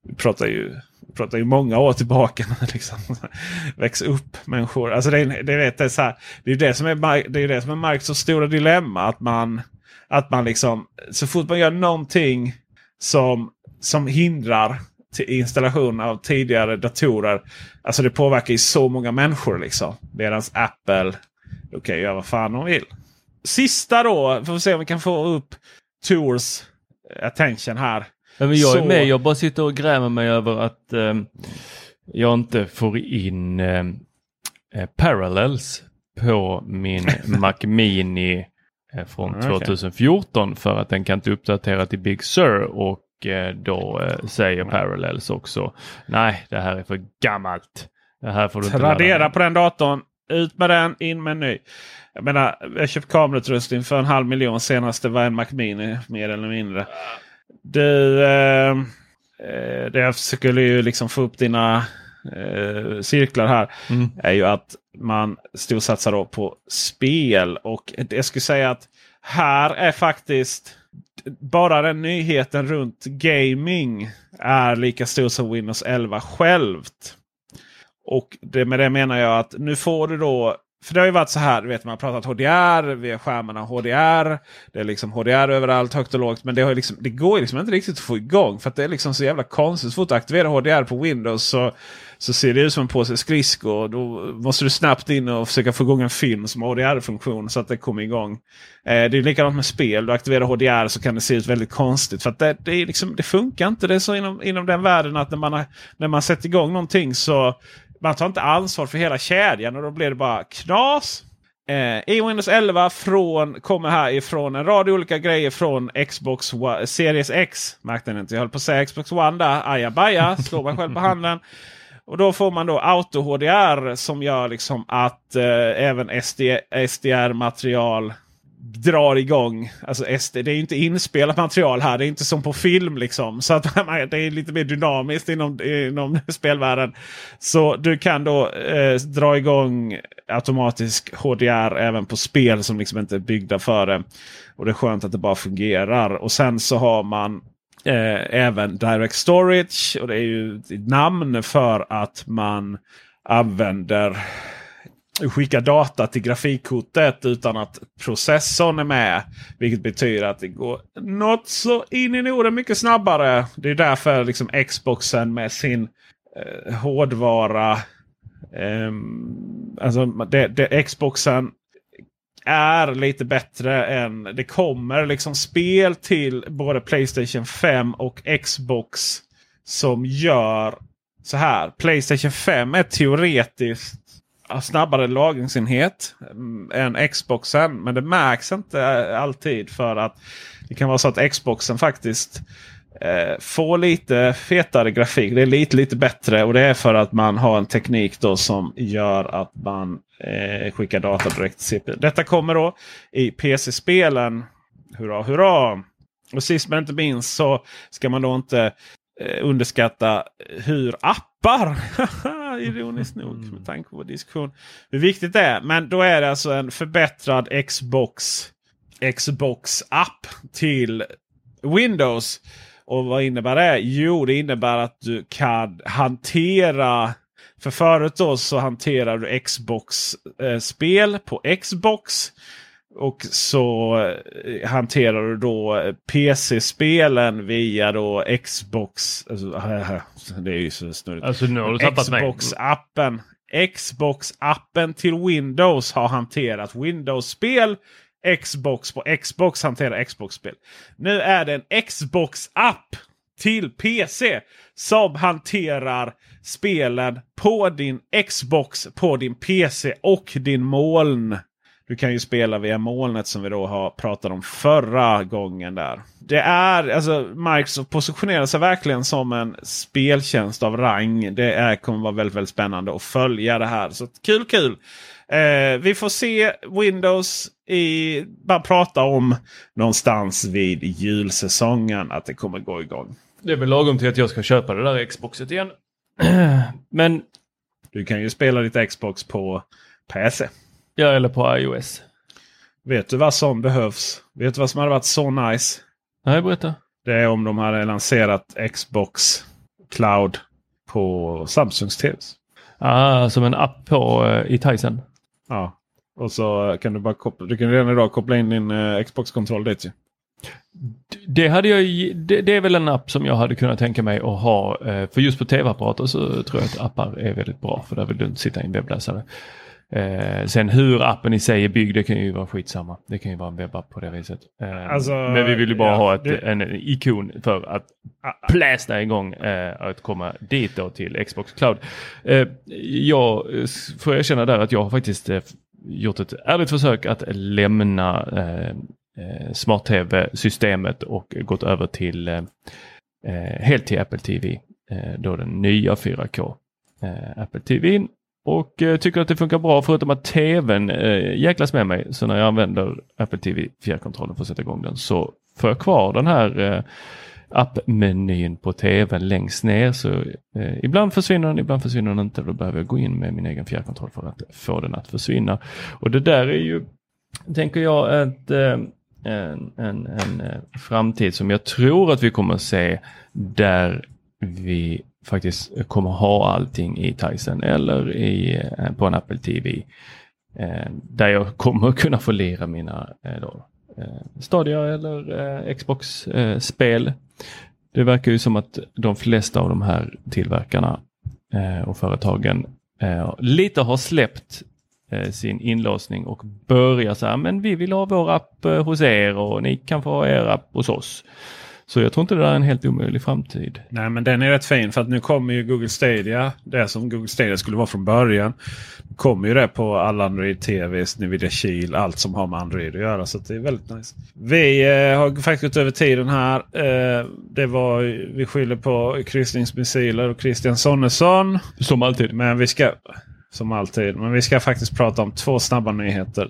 Vi pratar ju pratar ju många år tillbaka. liksom, väx upp människor. Alltså det, är, det, vet, det, är så här, det är det som är, det är det som är Marks stora dilemma. Att man, att man liksom, så fort man gör någonting som, som hindrar installation av tidigare datorer. Alltså det påverkar ju så många människor. liksom. Medan Apple okej okay, göra vad fan de vill. Sista då, får vi se om vi kan få upp Tours attention här. Men jag så... är med, jag bara sitter och grämer mig över att eh, jag inte får in eh, eh Parallels på min Mac Mini eh, från okay. 2014 för att den kan inte uppdatera till Big Sur och eh, då eh, säger Parallels också nej det här är för gammalt. Det här får du inte Radera på den datorn, ut med den, in med en ny. Jag menar, jag köpte kamerautrustning för en halv miljon senast det var en Mac Mini mer eller mindre. Du, eh, eh, det jag försöker ju liksom få upp dina eh, cirklar här. Mm. Är ju att man storsatsar på spel. Och jag skulle säga att här är faktiskt bara den nyheten runt gaming är lika stor som Windows 11 självt. Och det, med det menar jag att nu får du då för det har ju varit så här, du vet man har pratat HDR, vi har skärmarna HDR. Det är liksom HDR överallt, högt och lågt. Men det, har liksom, det går liksom inte riktigt att få igång. För att det är liksom så jävla konstigt. Så fort du aktiverar HDR på Windows så, så ser det ut som en påse skridskor. Då måste du snabbt in och försöka få igång en film som har HDR-funktion så att det kommer igång. Eh, det är likadant med spel. Du aktiverar HDR så kan det se ut väldigt konstigt. För att det, det, är liksom, det funkar inte. Det är så inom, inom den världen att när man, har, när man sätter igång någonting så man tar inte ansvar för hela kedjan och då blir det bara knas. Eh, I Windows 11 från, kommer här ifrån en rad olika grejer från Xbox Series X. Märkte ni inte? Jag höll på att säga Xbox One där. Ajabaja, slår mig själv på handen. Och då får man då auto HDR som gör liksom att eh, även SD, SDR-material drar igång. Alltså SD, det är inte inspelat material här. Det är inte som på film liksom. Så att det är lite mer dynamiskt inom, inom spelvärlden. Så du kan då eh, dra igång automatisk HDR även på spel som liksom inte är byggda för det. Och det är skönt att det bara fungerar. Och sen så har man eh, även Direct Storage. Och det är ju ett namn för att man använder skicka data till grafikkortet utan att processorn är med. Vilket betyder att det går något så in i Norden mycket snabbare. Det är därför liksom Xboxen med sin eh, hårdvara. Eh, alltså det, det, Xboxen är lite bättre än det kommer liksom spel till både Playstation 5 och Xbox som gör så här. Playstation 5 är teoretiskt snabbare lagringsenhet mm, än Xboxen. Men det märks inte eh, alltid för att det kan vara så att Xboxen faktiskt eh, får lite fetare grafik. Det är lite lite bättre och det är för att man har en teknik då som gör att man eh, skickar data direkt till CPU. Detta kommer då i PC-spelen. Hurra hurra! Och sist men inte minst så ska man då inte underskatta hur appar ironiskt nog mm. med tanke på diskussion. Hur viktigt det är. Men då är det alltså en förbättrad Xbox Xbox-app till Windows. Och vad innebär det? Jo, det innebär att du kan hantera för förut då så hanterar du Xbox-spel eh, på Xbox. Och så eh, hanterar du då eh, PC-spelen via då Xbox. Alltså, det är ju så snurrigt. Alltså, Xbox-appen. Xbox-appen till Windows har hanterat Windows-spel. Xbox på Xbox hanterar Xbox-spel. Nu är det en Xbox-app till PC som hanterar spelen på din Xbox, på din PC och din moln. Du kan ju spela via molnet som vi då har pratat om förra gången där. Det är alltså Microsoft positionerar sig verkligen som en speltjänst av rang. Det är, kommer vara väldigt, väldigt spännande att följa det här. Så kul, kul! Eh, vi får se Windows i, bara prata om någonstans vid julsäsongen att det kommer gå igång. Det är väl lagom till att jag ska köpa det där Xboxet igen. Men... Du kan ju spela ditt Xbox på PC. Ja, eller på iOS. Vet du vad som behövs? Vet du vad som hade varit så nice? Nej, berätta. Det är om de hade lanserat Xbox Cloud på Samsungs TVs. Ah, som en app på uh, i Tyson. Ja, och så kan du bara koppla. Du kan redan idag koppla in din uh, Xbox-kontroll dit ju. Det, hade jag, det, det, är väl en app som jag hade kunnat tänka mig att ha. Uh, för just på tv-apparater så tror jag att appar är väldigt bra. För där vill du inte sitta i en webbläsare. Eh, sen hur appen i sig är byggd, det kan ju vara skitsamma. Det kan ju vara en webbapp på det viset. Eh, alltså, men vi vill ju bara ja, ha ett, det... en ikon för att plästa igång eh, att komma dit då till Xbox Cloud. Eh, jag får erkänna där att jag har faktiskt eh, gjort ett ärligt försök att lämna eh, eh smart-tv-systemet och gått över till helt till Apple TV. då den nya 4K. Apple TV och eh, tycker att det funkar bra förutom att tvn eh, jäklas med mig. Så när jag använder Apple TV fjärrkontrollen för att sätta igång den så får jag kvar den här eh, appmenyn på tvn längst ner. Så eh, ibland försvinner den, ibland försvinner den inte. Då behöver jag gå in med min egen fjärrkontroll för att få den att försvinna. Och det där är ju, tänker jag, ett, eh, en, en, en eh, framtid som jag tror att vi kommer att se där vi faktiskt kommer ha allting i Tyson eller i, eh, på en Apple TV. Eh, där jag kommer kunna få lira mina eh, då, eh, Stadia eller eh, Xbox-spel. Det verkar ju som att de flesta av de här tillverkarna och företagen lite har släppt sin inlåsning och börjar så här, men vi vill ha vår app hos er och ni kan få ha er app hos oss. Så jag tror inte det där är en helt omöjlig framtid. Nej men den är rätt fin för att nu kommer ju Google Stadia. Det som Google Stadia skulle vara från början. Kommer ju det på alla Android TVs, Nvidia Shield, allt som har med Android att göra. Så det är väldigt nice. Vi eh, har faktiskt gått över tiden här. Eh, det var, vi skyller på kryssningsmissiler och Christian Sonnesson. Som alltid. Men vi ska, som alltid. Men vi ska faktiskt prata om två snabba nyheter.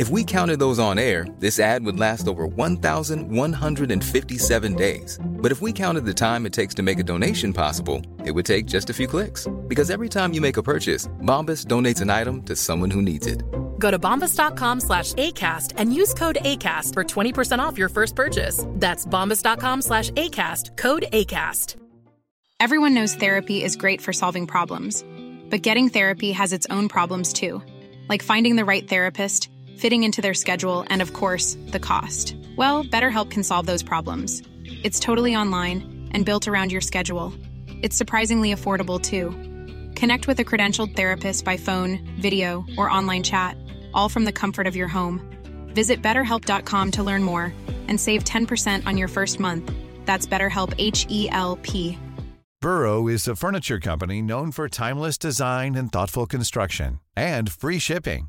If we counted those on air, this ad would last over 1,157 days. But if we counted the time it takes to make a donation possible, it would take just a few clicks. Because every time you make a purchase, Bombas donates an item to someone who needs it. Go to bombas.com slash ACAST and use code ACAST for 20% off your first purchase. That's bombas.com slash ACAST, code ACAST. Everyone knows therapy is great for solving problems, but getting therapy has its own problems too, like finding the right therapist, fitting into their schedule, and of course, the cost. Well, BetterHelp can solve those problems. It's totally online and built around your schedule. It's surprisingly affordable too. Connect with a credentialed therapist by phone, video, or online chat, all from the comfort of your home. Visit betterhelp.com to learn more and save 10% on your first month. That's BetterHelp H E L P. Burrow is a furniture company known for timeless design and thoughtful construction and free shipping,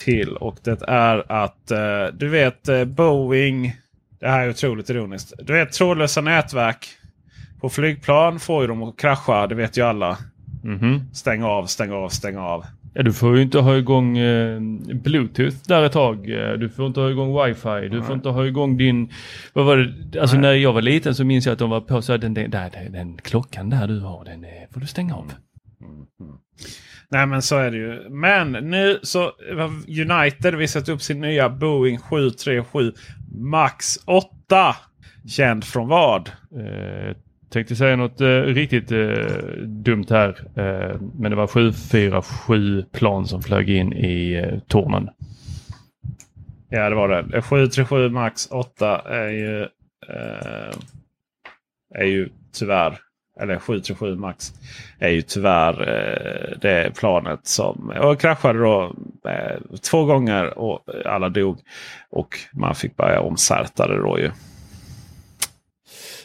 Till och det är att eh, du vet eh, Boeing. Det här är otroligt ironiskt. Du vet trådlösa nätverk på flygplan får ju dem att krascha. Det vet ju alla. Mhm. Stäng av, stäng av, stäng av. Ja, du får ju inte ha igång eh, Bluetooth där ett tag. Eh, Du får inte ha igång wifi. Du får inte ha igång din... Vad var det? Alltså när jag var liten så minns jag att de var på så här, den, den, där, den, den klockan där du har den eh, får du stänga av. Nej men så är det ju. Men nu så United visat upp sin nya Boeing 737 Max 8. Känd från vad? Eh, tänkte säga något eh, riktigt eh, dumt här. Eh, men det var 747 plan som flög in i eh, tornen. Ja det var det. 737 Max 8 är ju, eh, är ju tyvärr, eller 737 Max är ju tyvärr eh, det planet som och kraschade då eh, två gånger och alla dog. Och man fick börja omsärta det då ju.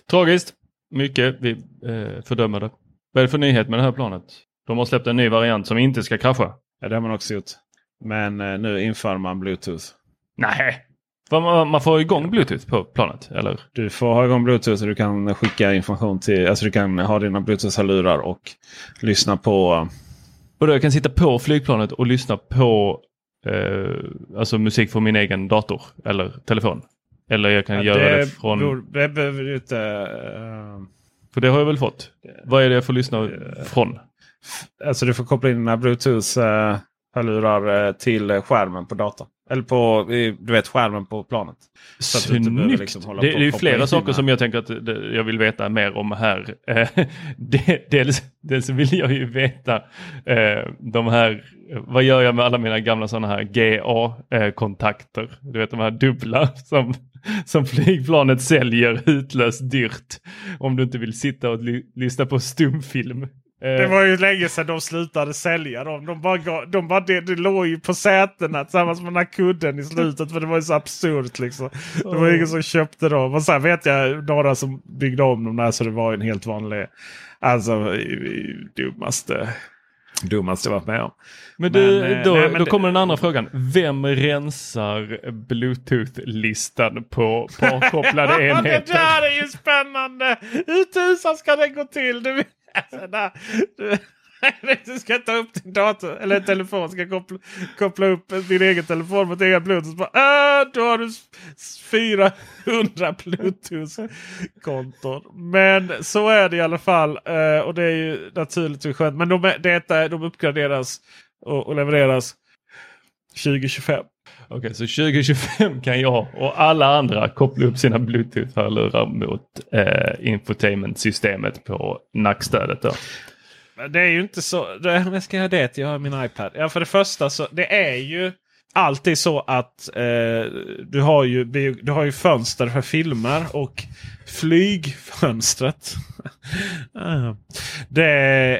Tragiskt. Mycket. Vi eh, fördömer det. Vad är det för nyhet med det här planet? De har släppt en ny variant som inte ska krascha. Ja, det har man också gjort. Men eh, nu inför man Bluetooth. Nej. Man, får igång Bluetooth på planet, eller? Du får ha igång Bluetooth och du kan skicka information till... Alltså du kan ha dina Bluetooth-hörlurar och lyssna på... Och då jag kan sitta på flygplanet och lyssna på eh, alltså musik från min egen dator eller telefon. Eller jag kan Ja, göra det, från... beror- Det behöver du inte... eh, För det har jag väl fått. Vad är det jag får lyssna från? alltså du får koppla in dina Bluetooth-hörlurar eh, till skärmen på datorn. Eller på du vet, skärmen på planet. Så Snyggt! Liksom det, det är flera saker som jag tänker att jag vill veta mer om här. Eh, dels, dels vill jag ju veta eh, de här, vad gör jag med alla mina gamla sådana här GA-kontakter? Du vet de här dubbla som, som flygplanet säljer utlöst dyrt. Om du inte vill sitta och lyssna på stumfilm det eh. var ju länge sedan de slutade sälja dem. De bara, de bara det, det låg ju på sätena tillsammans med den här kudden i slutet. För det var ju så absurt liksom. Det var ingen som köpte dem. Och sen vet jag några som byggde om dem där så det var en helt vanlig. Alltså dummaste. Dummaste jag varit med om. Men, du, men, eh, då, nej, men då kommer den andra frågan. Vem rensar bluetooth-listan på påkopplade enheter? det där är ju spännande! Hur tusan ska det gå till? Du, Alltså, du, ska ta upp din dator eller telefon. Ska koppla, koppla upp din egen telefon mot egen bluetooth. Bara, äh, då har du 400 bluetooth-konton. Men så är det i alla fall. Eh, och det är ju naturligtvis skönt. Men de, detta, eh, de uppgraderas och, och levereras 2025. Okej, okay, så 2025 kan jag och alla andra koppla upp sina bluetooth-hörlurar mot eh, infotainment-systemet på nackstödet. Då. Det är ju inte så. När ska jag det? Jag har min iPad. Ja, för det första så det är ju alltid så att eh, du, har ju, du har ju fönster för filmer och flygfönstret. det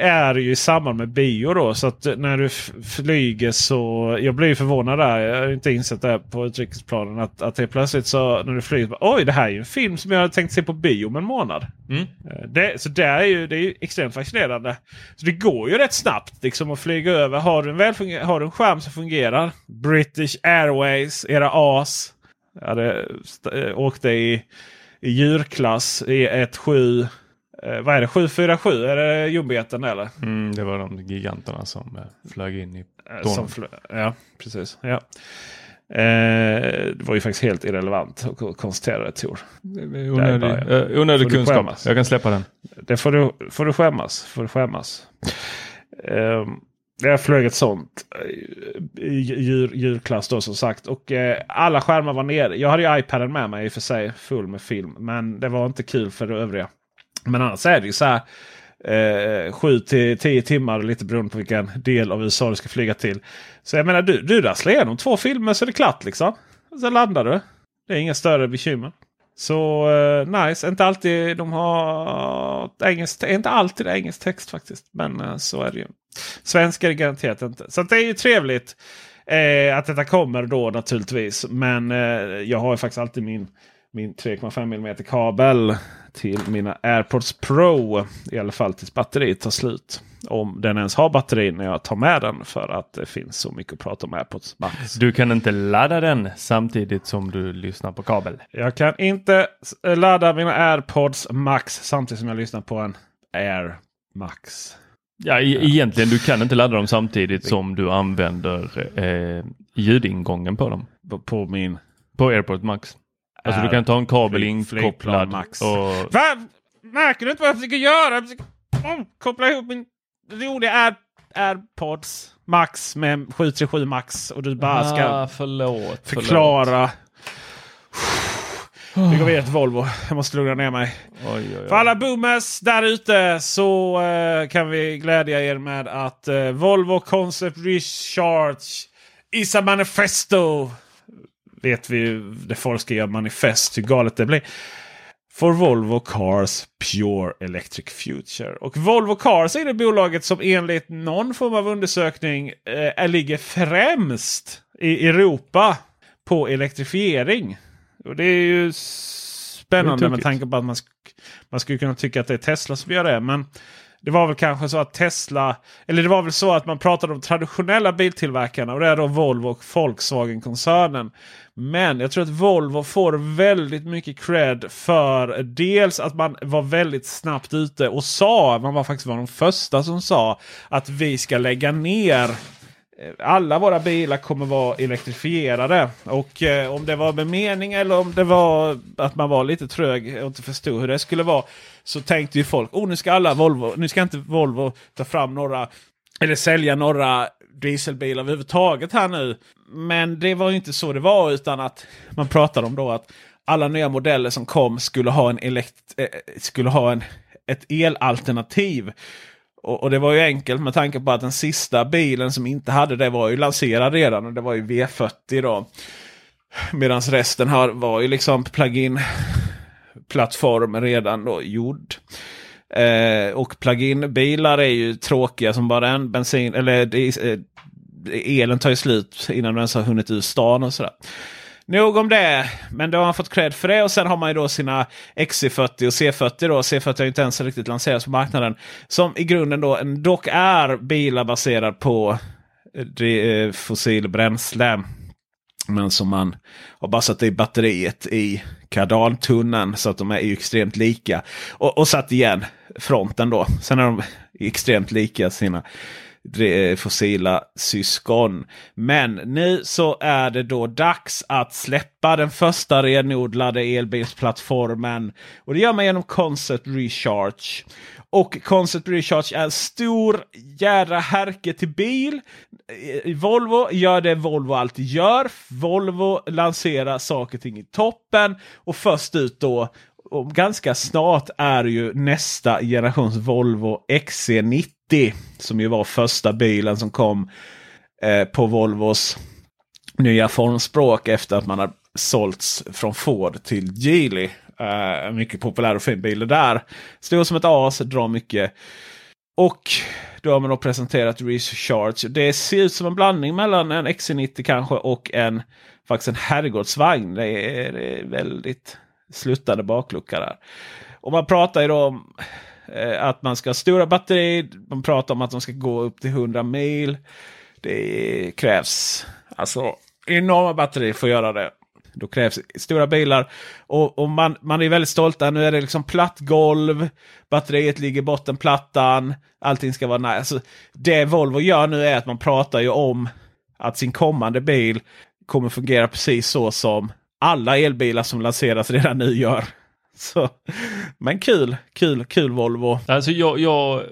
är ju i samband med bio då. Så att när du flyger så... Jag blir förvånad där. Jag har inte insett det på utrikesplanen. Att, att det plötsligt så när du flyger. Oj, det här är ju en film som jag hade tänkt se på bio om en månad. Mm. Eh, det, så det är ju det är extremt fascinerande. Så det går ju rätt snabbt liksom att flyga över. Har du en, väl har du en skärm som fungerar. British Airways, era as. Jag hade eh, åkte i djurklass i 1.7. Eh, vad är det? 747? Är det jumbeten eller? Mm, det var de giganterna som eh, flög in i eh, som flö Ja, precis. Ja. Eh, det var ju faktiskt helt irrelevant att konstatera det Tor. Onödig, uh, onödig kunskap. Jag kan släppa den. Det får du, får du skämmas. Får du skämmas. Um, jag flög ett sånt eh, djur, djurklass då som sagt. Och eh, alla skärmar var nere. Jag hade ju iPaden med mig i och för sig full med film. Men det var inte kul för det övriga. Men annars är det ju så här. Eh, 7 till 10 timmar lite beroende på vilken del av USA du ska flyga till. Så jag menar du, du rasslar igenom två filmer så är det klart liksom. Så landar du. Det är inga större bekymmer. Så uh, nice. Inte alltid de har engelsk, inte alltid engelsk text faktiskt. Men uh, så är det ju. Svenska är det garanterat inte. Så det är ju trevligt eh, att detta kommer då naturligtvis. Men eh, jag har ju faktiskt alltid min, min 3,5 mm kabel till mina AirPods Pro. I alla fall tills batteriet tar slut. Om den ens har batteri när jag tar med den. För att det finns så mycket att prata om AirPods Max. Du kan inte ladda den samtidigt som du lyssnar på kabel. Jag kan inte ladda mina AirPods Max samtidigt som jag lyssnar på en Air Max. Ja, e egentligen du kan inte ladda dem samtidigt som du använder eh, ljudingången på dem. På, på min? På AirPod Max. Alltså du kan ta en kabel inkopplad. Max. Och... Va? Märker du inte vad jag försöker göra? Jag försöker oh, koppla ihop min roliga Air AirPods Max med 737 Max och du bara ska ah, förlåt, förklara. Förlåt. Vi går vidare till Volvo. Jag måste lugna ner mig. Oj, oj, oj. För alla boomers där ute så uh, kan vi glädja er med att uh, Volvo Concept Recharge is a manifesto. Vet vi ju det folk ska göra manifest hur galet det blir. For Volvo Cars Pure Electric Future. Och Volvo Cars är det bolaget som enligt någon form av undersökning eh, ligger främst i Europa på elektrifiering. Och det är ju spännande med tanke på att man, sk man skulle kunna tycka att det är Tesla som gör det. Men det var väl kanske så att Tesla, eller det var väl så att man pratade om traditionella biltillverkarna och det är då Volvo och Volkswagen-koncernen. Men jag tror att Volvo får väldigt mycket cred för dels att man var väldigt snabbt ute och sa, man var faktiskt var de första som sa att vi ska lägga ner eh, alla våra bilar kommer vara elektrifierade. Och eh, om det var med mening eller om det var att man var lite trög och inte förstod hur det skulle vara. Så tänkte ju folk, oh nu ska alla Volvo, nu ska inte Volvo ta fram några eller sälja några dieselbilar överhuvudtaget här nu. Men det var ju inte så det var utan att man pratade om då att alla nya modeller som kom skulle ha en elekt eh, skulle ha en, ett elalternativ. Och, och, det var ju enkelt med tanke på att den sista bilen som inte hade det var ju lanserad redan och det var ju V40 då. Medan resten här var ju liksom plug-in plattform redan då gjord. Eh, och plug-in bilar är ju tråkiga som bara en bensin eller eh, elen tar ju slut innan den ens har hunnit ur stan och sådär. Nog om det. Men då har han fått cred för det. Och sen har man ju då sina XC40 och C40. Då. C40 har inte ens riktigt lanserats på marknaden. Som i grunden då dock är bilar baserade på eh, eh, fossilbränsle. Men som man har basat i batteriet i kardaltunnan så att de är ju extremt lika. Och, och satt igen fronten då. Sen är de extremt lika sina Eh, fossila syskon. Men nu så är det då dags att släppa den första renodlade elbilsplattformen. Och det gör man genom Concept Recharge. Och Concept Recharge är en stor jädra härke till bil. Eh, Volvo gör det Volvo alltid gör. Volvo lanserar saker och ting i toppen. Och först ut då och ganska snart är ju nästa generations Volvo XC90. Som ju var första bilen som kom eh, på Volvos nya formspråk efter att man har sålts från Ford till Geely. Eh, mycket populär och fin bil det där. Stor som ett as, drar mycket. Och då har man då presenterat Recharge. Det ser ut som en blandning mellan en XC90 kanske och en faktiskt en herrgårdsvagn. Det är, det är väldigt sluttande baklucka där. Och man pratar ju då om Eh, att man ska ha stora batteri. Man pratar om att de ska gå upp till 100 mil. Det krävs alltså enorma batterier för att göra det. Då krävs stora bilar. Och, och man, man är väldigt stolta. Nu är det liksom platt golv. Batteriet ligger i bottenplattan. Allting ska vara nice. Alltså, det Volvo gör nu är att man pratar ju om att sin kommande bil kommer fungera precis så som alla elbilar som lanseras redan nu gör. Så, men kul, kul, kul Volvo. Alltså jag, jag,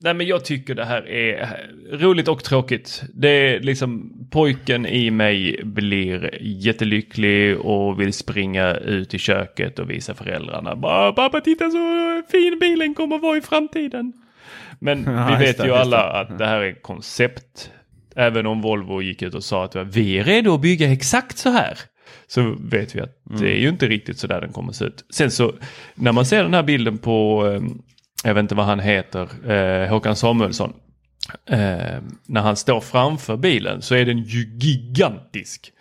nej men jag tycker det här är roligt och tråkigt. Det är liksom pojken i mig blir jättelycklig och vill springa ut i köket och visa föräldrarna. Bara, pappa titta så fin bilen kommer vara i framtiden. Men ja, vi vet det, ju alla det. att det här är koncept. Även om Volvo gick ut och sa att vi är redo att bygga exakt så här så vet vi att mm. det är ju inte riktigt så där den kommer se ut. Sen så när man ser den här bilden på, eh, jag vet inte vad han heter, eh, Håkan Samuelsson. Eh, när han står framför bilen så är den ju gigantisk.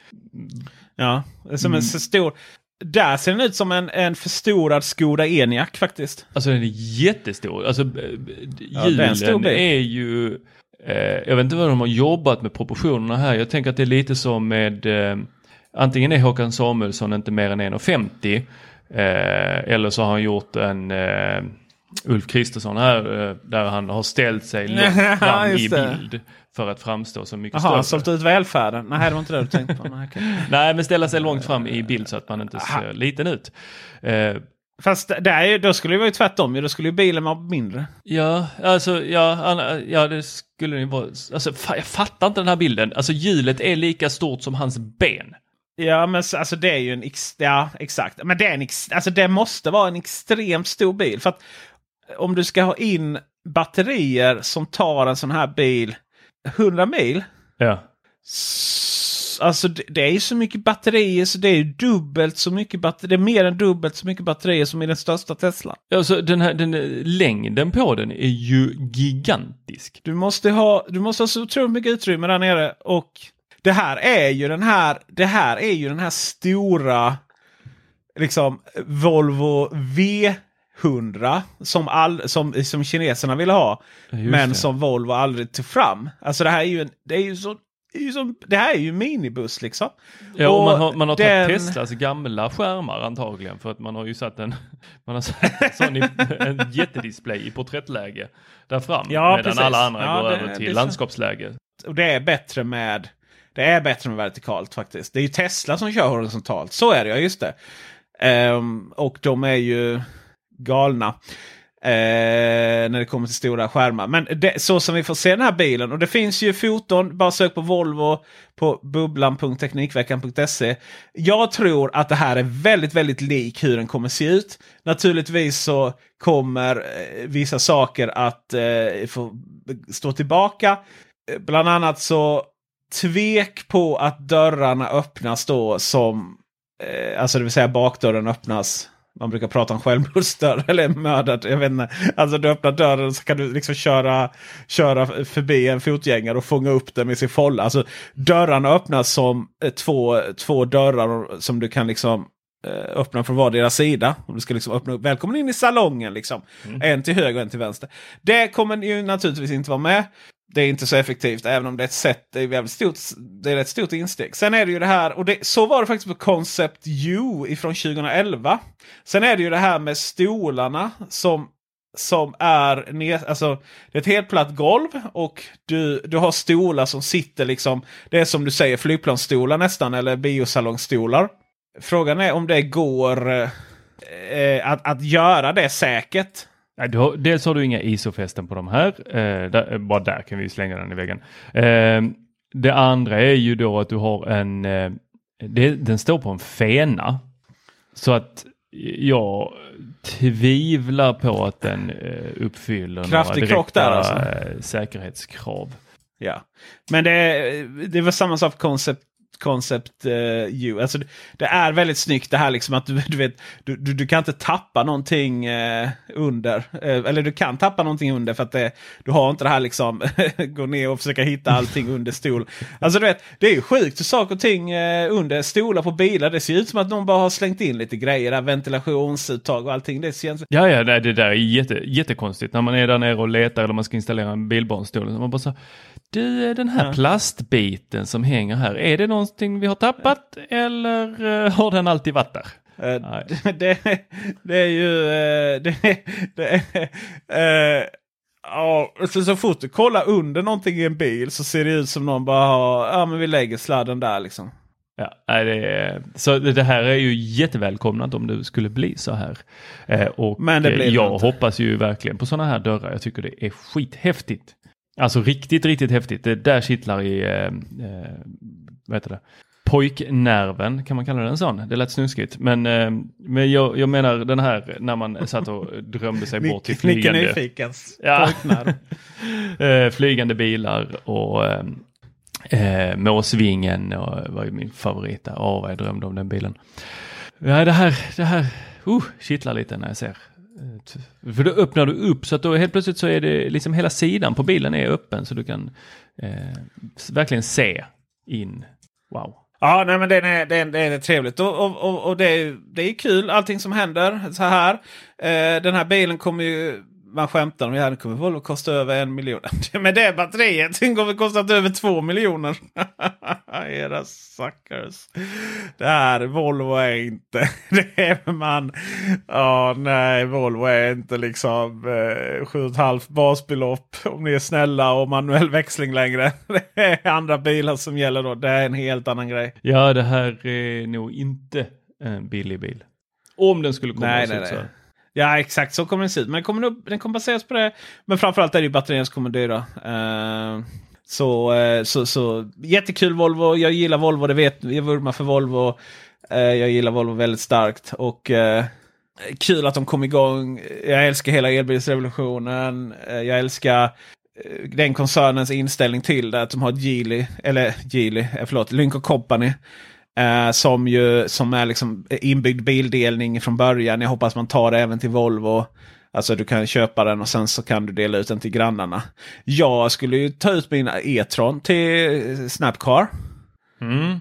Ja, som en så stor. Där ser den ut som en, en förstorad Skoda Enyaq faktiskt. Alltså den är jättestor. Alltså hjulen ja, är, är, ju... Eh, jag vet inte vad de har jobbat med proportionerna här. Jag tänker att det är lite som med eh, antingen är Håkan Samuelsson inte mer än 1,50 eh, eller så har han gjort en eh, Ulf Kristersson här eh, där han har ställt sig långt fram i bild för att framstå som mycket Aha, större. Aha, sålt ut välfärden? Nej, det var inte det du tänkte på. Nej, okay. Nej, men ställa sig långt fram i bild så att man inte ser liten ut. Eh, Fast där, då skulle det vara tvärtom. Då skulle ju bilen vara mindre. Ja, alltså ja, ja det skulle det vara. Alltså, jag fattar inte den här bilden. Alltså hjulet är lika stort som hans ben. Ja, men alltså det är ju en... Ja, exakt. Men det, är en, alltså, det måste vara en extremt stor bil. För att om du ska ha in batterier som tar en sån här bil 100 mil. Ja. Alltså det, det är ju så mycket batterier så det är dubbelt så mycket batterier. Det är mer än dubbelt så mycket batterier som i den största Tesla. Alltså den här den, längden på den är ju gigantisk. Du måste ha, du måste ha så otroligt mycket utrymme där nere och det här är ju den här, det här är ju den här stora liksom Volvo V100 som, all, som, som kineserna ville ha. men det. som Volvo aldrig tog fram. Alltså det här är ju, en, det är ju så det, det här är ju minibuss liksom. Ja, och, och man har, man har den... tagit Teslas gamla skärmar antagligen för att man har ju satt en, man har satt en, sån i, en jättedisplay i porträttläge där fram. Ja, medan precis. alla andra ja, går det, över till landskapsläge. Och det är bättre med det är bättre med vertikalt faktiskt. Det är ju Tesla som kör horisontalt. Så är det, ja just det. Um, och de är ju galna. Eh, när det kommer till stora skärmar. Men det, så som vi får se den här bilen. Och det finns ju foton. Bara sök på Volvo på bubblan.teknikveckan.se. Jag tror att det här är väldigt, väldigt lik hur den kommer se ut. Naturligtvis så kommer eh, vissa saker att eh, få stå tillbaka. Eh, bland annat så tvek på att dörrarna öppnas då som eh, Alltså det vill säga bakdörren öppnas man brukar prata om självmordsdörr eller mördad. Jag vet inte. Alltså du öppnar dörren så kan du liksom köra, köra förbi en fotgängare och fånga upp den med sin folla. Alltså dörrarna öppnas som eh, två, två dörrar som du kan liksom eh, öppna från vardera sida. Och du ska liksom öppna upp. Välkommen in i salongen liksom. Mm. En till höger och en till vänster. Det kommer ju naturligtvis inte vara med det är inte så effektivt även om det är ett sätt. Det är, ett stort, det är ett stort insteg. Sen är det ju det här, och det, så var det faktiskt på Concept U ifrån 2011. Sen är det ju det här med stolarna som som är ner, alltså, det är ett helt platt golv och du, du har stolar som sitter liksom. Det är som du säger flygplansstolar nästan eller biosalongstolar. Frågan är om det går eh att, att göra det säkert. Nej, du har, dels har du inga ISO-fästen på de här. Eh, där, bara där kan vi slänga den i väggen. Eh, det andra är ju då att du har en, eh, det, den står på en fena. Så att jag tvivlar på att den eh, uppfyller Kraftig några direkta där alltså. Eh, säkerhetskrav. Ja, men det, det var samma sak för Concept Concept uh, Alltså, det är väldigt snyggt det här liksom att du, du vet, du, du, du kan inte tappa någonting uh, under. Uh, eller du kan tappa någonting under för att det, du har inte det här liksom gå ner och försöka hitta allting under stol. Alltså du vet, det är ju sjukt saker och ting eh, under stolar på bilar. Det ser ut som att någon bara har slängt in lite grejer där. Ventilationsuttag och allting. Det känns... Ja, ja, det, det där är jätte, jättekonstigt när man är där nere och letar eller man ska installera en bilbarnstol. Man bara så, du, den här ja. plastbiten som hänger här, är det någonting vi har tappat eller uh, har den alltid varit där? Uh, det, det, är ju... Uh, det, det, uh, ja, så, så fort du kollar under någonting i en bil så ser det ut som någon bara har... Ja, men vi lägger sladden där liksom. Ja, det är, så det här är ju jättevälkomnat om det skulle bli så här. Eh, och Men det blir jag hoppas ju verkligen på sådana här dörrar. Jag tycker det är skithäftigt. Alltså riktigt, riktigt häftigt. Det där kittlar i, eh, eh, vad heter det? Pojknerven, kan man kalla den sån? Det lät snuskigt. Men, eh, men jag, jag menar den här när man satt och drömde sig bort till flygande... Nyfikens ja. eh, flygande bilar och eh, eh, Måsvingen och, var ju min favorit där. Åh, vad jag drömde om den bilen. Ja, det här, det här uh, kittlar lite när jag ser Eh, för då öppnar du upp så att då helt plötsligt så är det liksom hela sidan på bilen är öppen så du kan eh, verkligen se in. Wow. Ja, nej, men det är, det är, det är trevligt och, och, och, och det, är, det är kul allting som händer så här. Eh, den här bilen kommer ju man skämtar om det kommer Volvo kosta över en miljon. Men det batteriet den kommer kostat över två miljoner. Era suckers. Det här Volvo är inte. Det är man. Ja, nej, Volvo är inte liksom eh, 7,5 basbelopp om ni är snälla och manuell växling längre. Det är andra bilar som gäller då. Det är en helt annan grej. Ja, det här är nog inte en billig bil. Om den skulle komma nej, nej, nej. så. Ja exakt så kommer den se ut. Men kommer den, den kommer baseras på det. Men framförallt är det ju batterierna som kommer dyra. Uh, eh, så, uh, så, så jättekul Volvo. Jag gillar Volvo, det vet Jag vurmar för Volvo. Uh, jag gillar Volvo väldigt starkt. Och kul att de kom igång. Jag älskar hela elbilsrevolutionen. jag älskar den koncernens inställning till det. Att de har Geely, eller Geely, förlåt, Lynk Company. Eh, som ju som är liksom inbyggd bildelning från början. Jag hoppas man tar det även till Volvo. Alltså du kan köpa den och sen så kan du dela ut den till grannarna. Jag skulle ju ta ut min E-tron till Snapcar. Mm.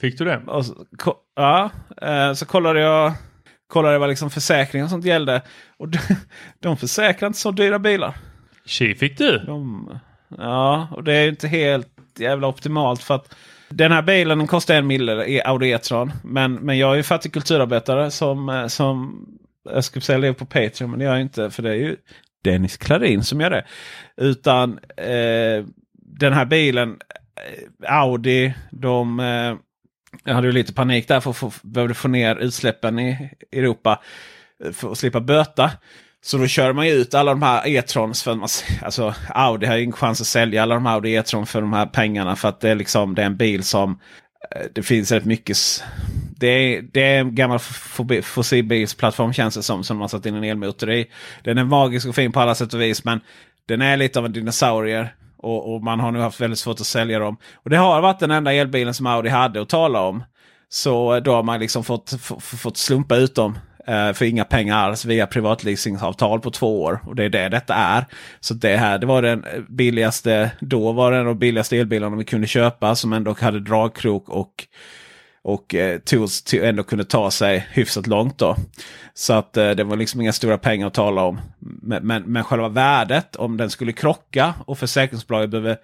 Fick du det? Så, ja, eh, så kollade jag kollade vad liksom försäkring och sånt gällde. Och de, de försäkrar inte så dyra bilar. Tji fick du! De, ja, och det är inte helt jävla optimalt för att den här bilen den kostar en mille i Audi E-tron. Men, men jag är ju fattig kulturarbetare som, eh, som jag skulle säga lever på Patreon. Men det gör jag inte för det är ju Dennis Klarin som gör det. Utan eh, den här bilen, eh, Audi, de eh, jag hade ju lite panik där för att få, behövde få ner utsläppen i Europa. Eh, för att slippa böta. Så då kör man ju ut alla de här E-trons. För man, alltså Audi har ju ingen chans att sälja alla de här Audi E-tron för de här pengarna. För att det är, liksom, det är en bil som eh, det finns rätt mycket. Det är, det är en gammal fossilbilsplattform känns det som. Som man satt in en elmotor i. Den är magisk och fin på alla sätt och vis. Men den är lite av en dinosaurie. Och, och, man har nu haft väldigt svårt att sälja dem. Och det har varit den enda elbilen som Audi hade att tala om. Så då har man liksom fått, fått slumpa ut dem Eh, för inga pengar alls via privatleasingavtal på två år. Och det är det detta är. Så det här det var den billigaste, då var det en av de billigaste elbilarna vi kunde köpa som ändå hade dragkrok och och eh, tools till ändå kunde ta sig hyfsat långt. då. Så att eh, det var liksom inga stora pengar att tala om. Men, men, men själva värdet om den skulle krocka och försäkringsbolaget behöver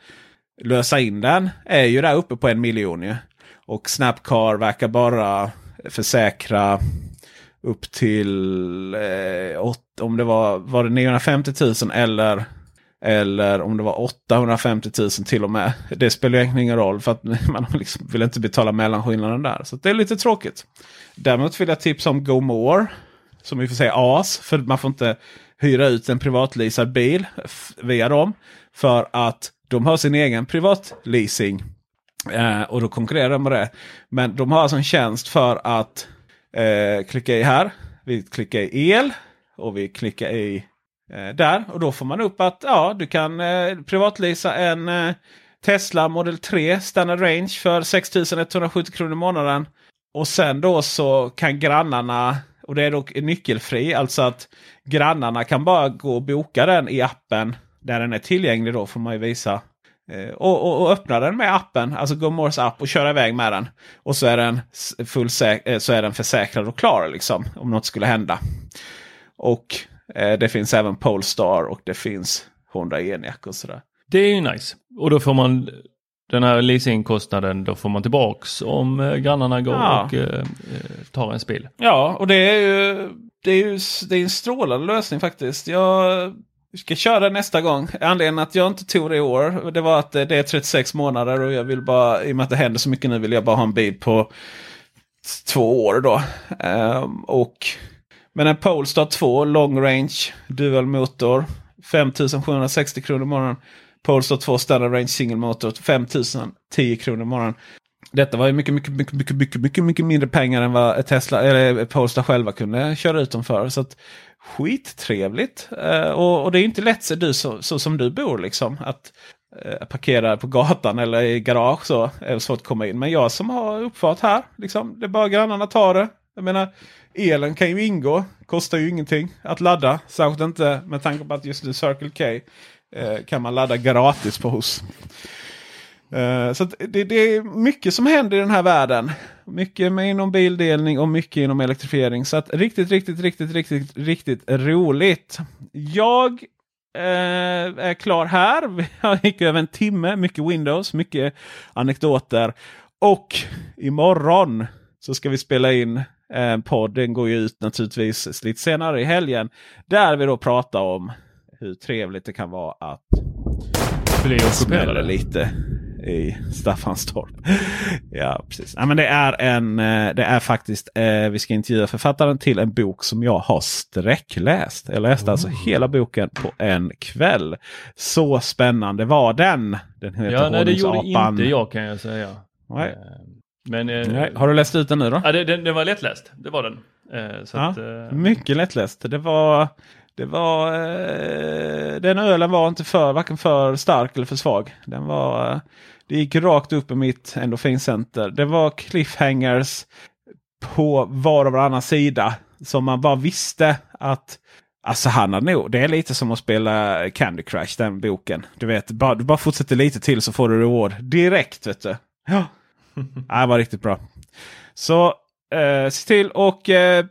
lösa in den är ju där uppe på en miljon. Ju. Och Snapcar verkar bara försäkra upp till eh, åt, om det var, var det 950 000 eller eller om det var 850 000 till och med. Det spelar egentligen ingen roll för att man liksom vill inte betala mellanskillnaden där. Så det är lite tråkigt. Däremot vill jag tipsa om GoMore. Som vi får säga AS. För man får inte hyra ut en privatleasad bil via dem. För att de har sin egen privatleasing. Eh, och då konkurrerar de med det. Men de har alltså en tjänst för att eh, klicka i här. Vi klickar i el. Och vi klickar i eh, där. Och då får man upp att ja, du kan eh, privatlisa en eh, Tesla Model 3 Standard Range för 6170 kronor i månaden. Och sen då så kan grannarna, och det är dock nyckelfri, alltså att grannarna kan bara gå och boka den i appen där den är tillgänglig då får man ju visa. Eh, och, och, och, öppna den med appen, alltså GoMores app och köra iväg med den. Och så är den, full eh, så är den försäkrad och klar liksom om något skulle hända. Och eh, det finns även Polestar och det finns Honda ENIAC och sådär. Det är ju nice. Och då får man den här leasingkostnaden, då får man tillbaks om eh, grannarna går ja. och eh, tar en bil. Ja, och det är ju det är ju det är en strålande lösning faktiskt. Jag vi ska köra nästa gång. Anledningen att jag inte tog det i år det var att det är 36 månader och jag vill bara, i och med att det händer så mycket nu, vill jag bara ha en bil på två år då. Um, och men en Polestar 2 long range dual motor 5760 kronor i månaden. Polestar 2 standard range single motor 5010 kronor i månaden. Detta var ju mycket, mycket, mycket, mycket, mycket, mycket, mycket mindre pengar än vad Tesla eller eh, Polestar själva kunde köra ut dem för. Så att, skittrevligt. Uh, och, och, det är inte lätt du, så, så som du bor liksom. Att uh, parkera på gatan eller i garage så är det svårt att komma in. Men jag som har uppfart här, liksom, det är bara grannarna tar det. Jag menar, elen kan ju ingå. Kostar ju ingenting att ladda. Särskilt inte med tanke på att just nu Circle K uh, kan man ladda gratis på hos. Uh, så det, det, är mycket som händer i den här världen. Mycket med inom bildelning och mycket inom elektrifiering. Så att riktigt, riktigt, riktigt, riktigt, riktigt roligt. Jag uh, är klar här. Vi gick över en timme. Mycket Windows, mycket anekdoter. Och imorgon så ska vi spela in en podd. Den går ju ut naturligtvis lite senare i helgen. Där vi då pratar om hur trevligt det kan vara att bli ockuperade lite i Staffanstorp. ja, precis. Ja, men det, är en, eh, det är faktiskt, eh, vi ska intervjua författaren till en bok som jag har sträckläst. Jag läste alltså oh. alltså hela boken på en kväll. Så spännande var den. Den heter ja, nej, det gjorde inte jag kan jag säga. Nej. Eh, men, nej. Har du läst ut den nu då? Ja, det, den, den var lättläst. Det var den. Så ja, att, mycket lättläst. Det var... Det var, eh, den ölen var inte för, varken för stark eller för svag. Den var, eh, det gick rakt upp i mitt endorfincenter. Det var cliffhangers på var och varannan sida. Som man bara visste att Alltså han har nog, det är lite som att spela Candy Crush den boken. Du vet, bara, du bara fortsätter lite till så får du reward direkt. vet du. Ja, det var riktigt bra. Så eh, se till och eh,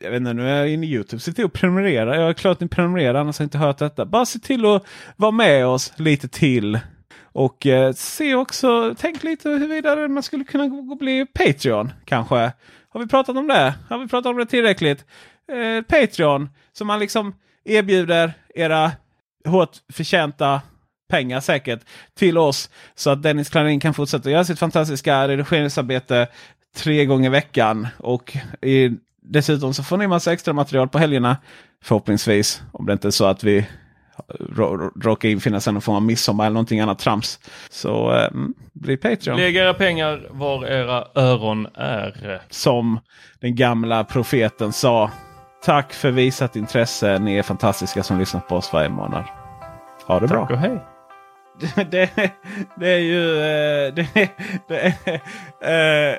jag vet inte, nu är jag inne i Youtube. Se till att prenumerera. Jag är klart ni prenumererar annars har jag inte hört detta. Bara se till att vara med oss lite till. Och eh, se också, tänk lite huruvida man skulle kunna gå och bli Patreon kanske. Har vi pratat om det? Har vi pratat om det tillräckligt? Eh, Patreon som man liksom erbjuder era hårt förtjänta pengar säkert till oss. Så att Dennis Klarin kan fortsätta göra sitt fantastiska redigeringsarbete tre gånger i veckan. Och i dessutom så får ni massa extra material på helgerna. Förhoppningsvis. Om det inte är så att vi råkar infinna sig någon form av midsommar eller någonting annat trams. Så eh, bli Patreon. Lägg era pengar var era öron är. Som den gamla profeten sa. Tack för visat intresse. Ni är fantastiska som lyssnar på oss varje månad. Ha det Tack bra. och hej. Det, det, är ju... eh, Det, det, eh,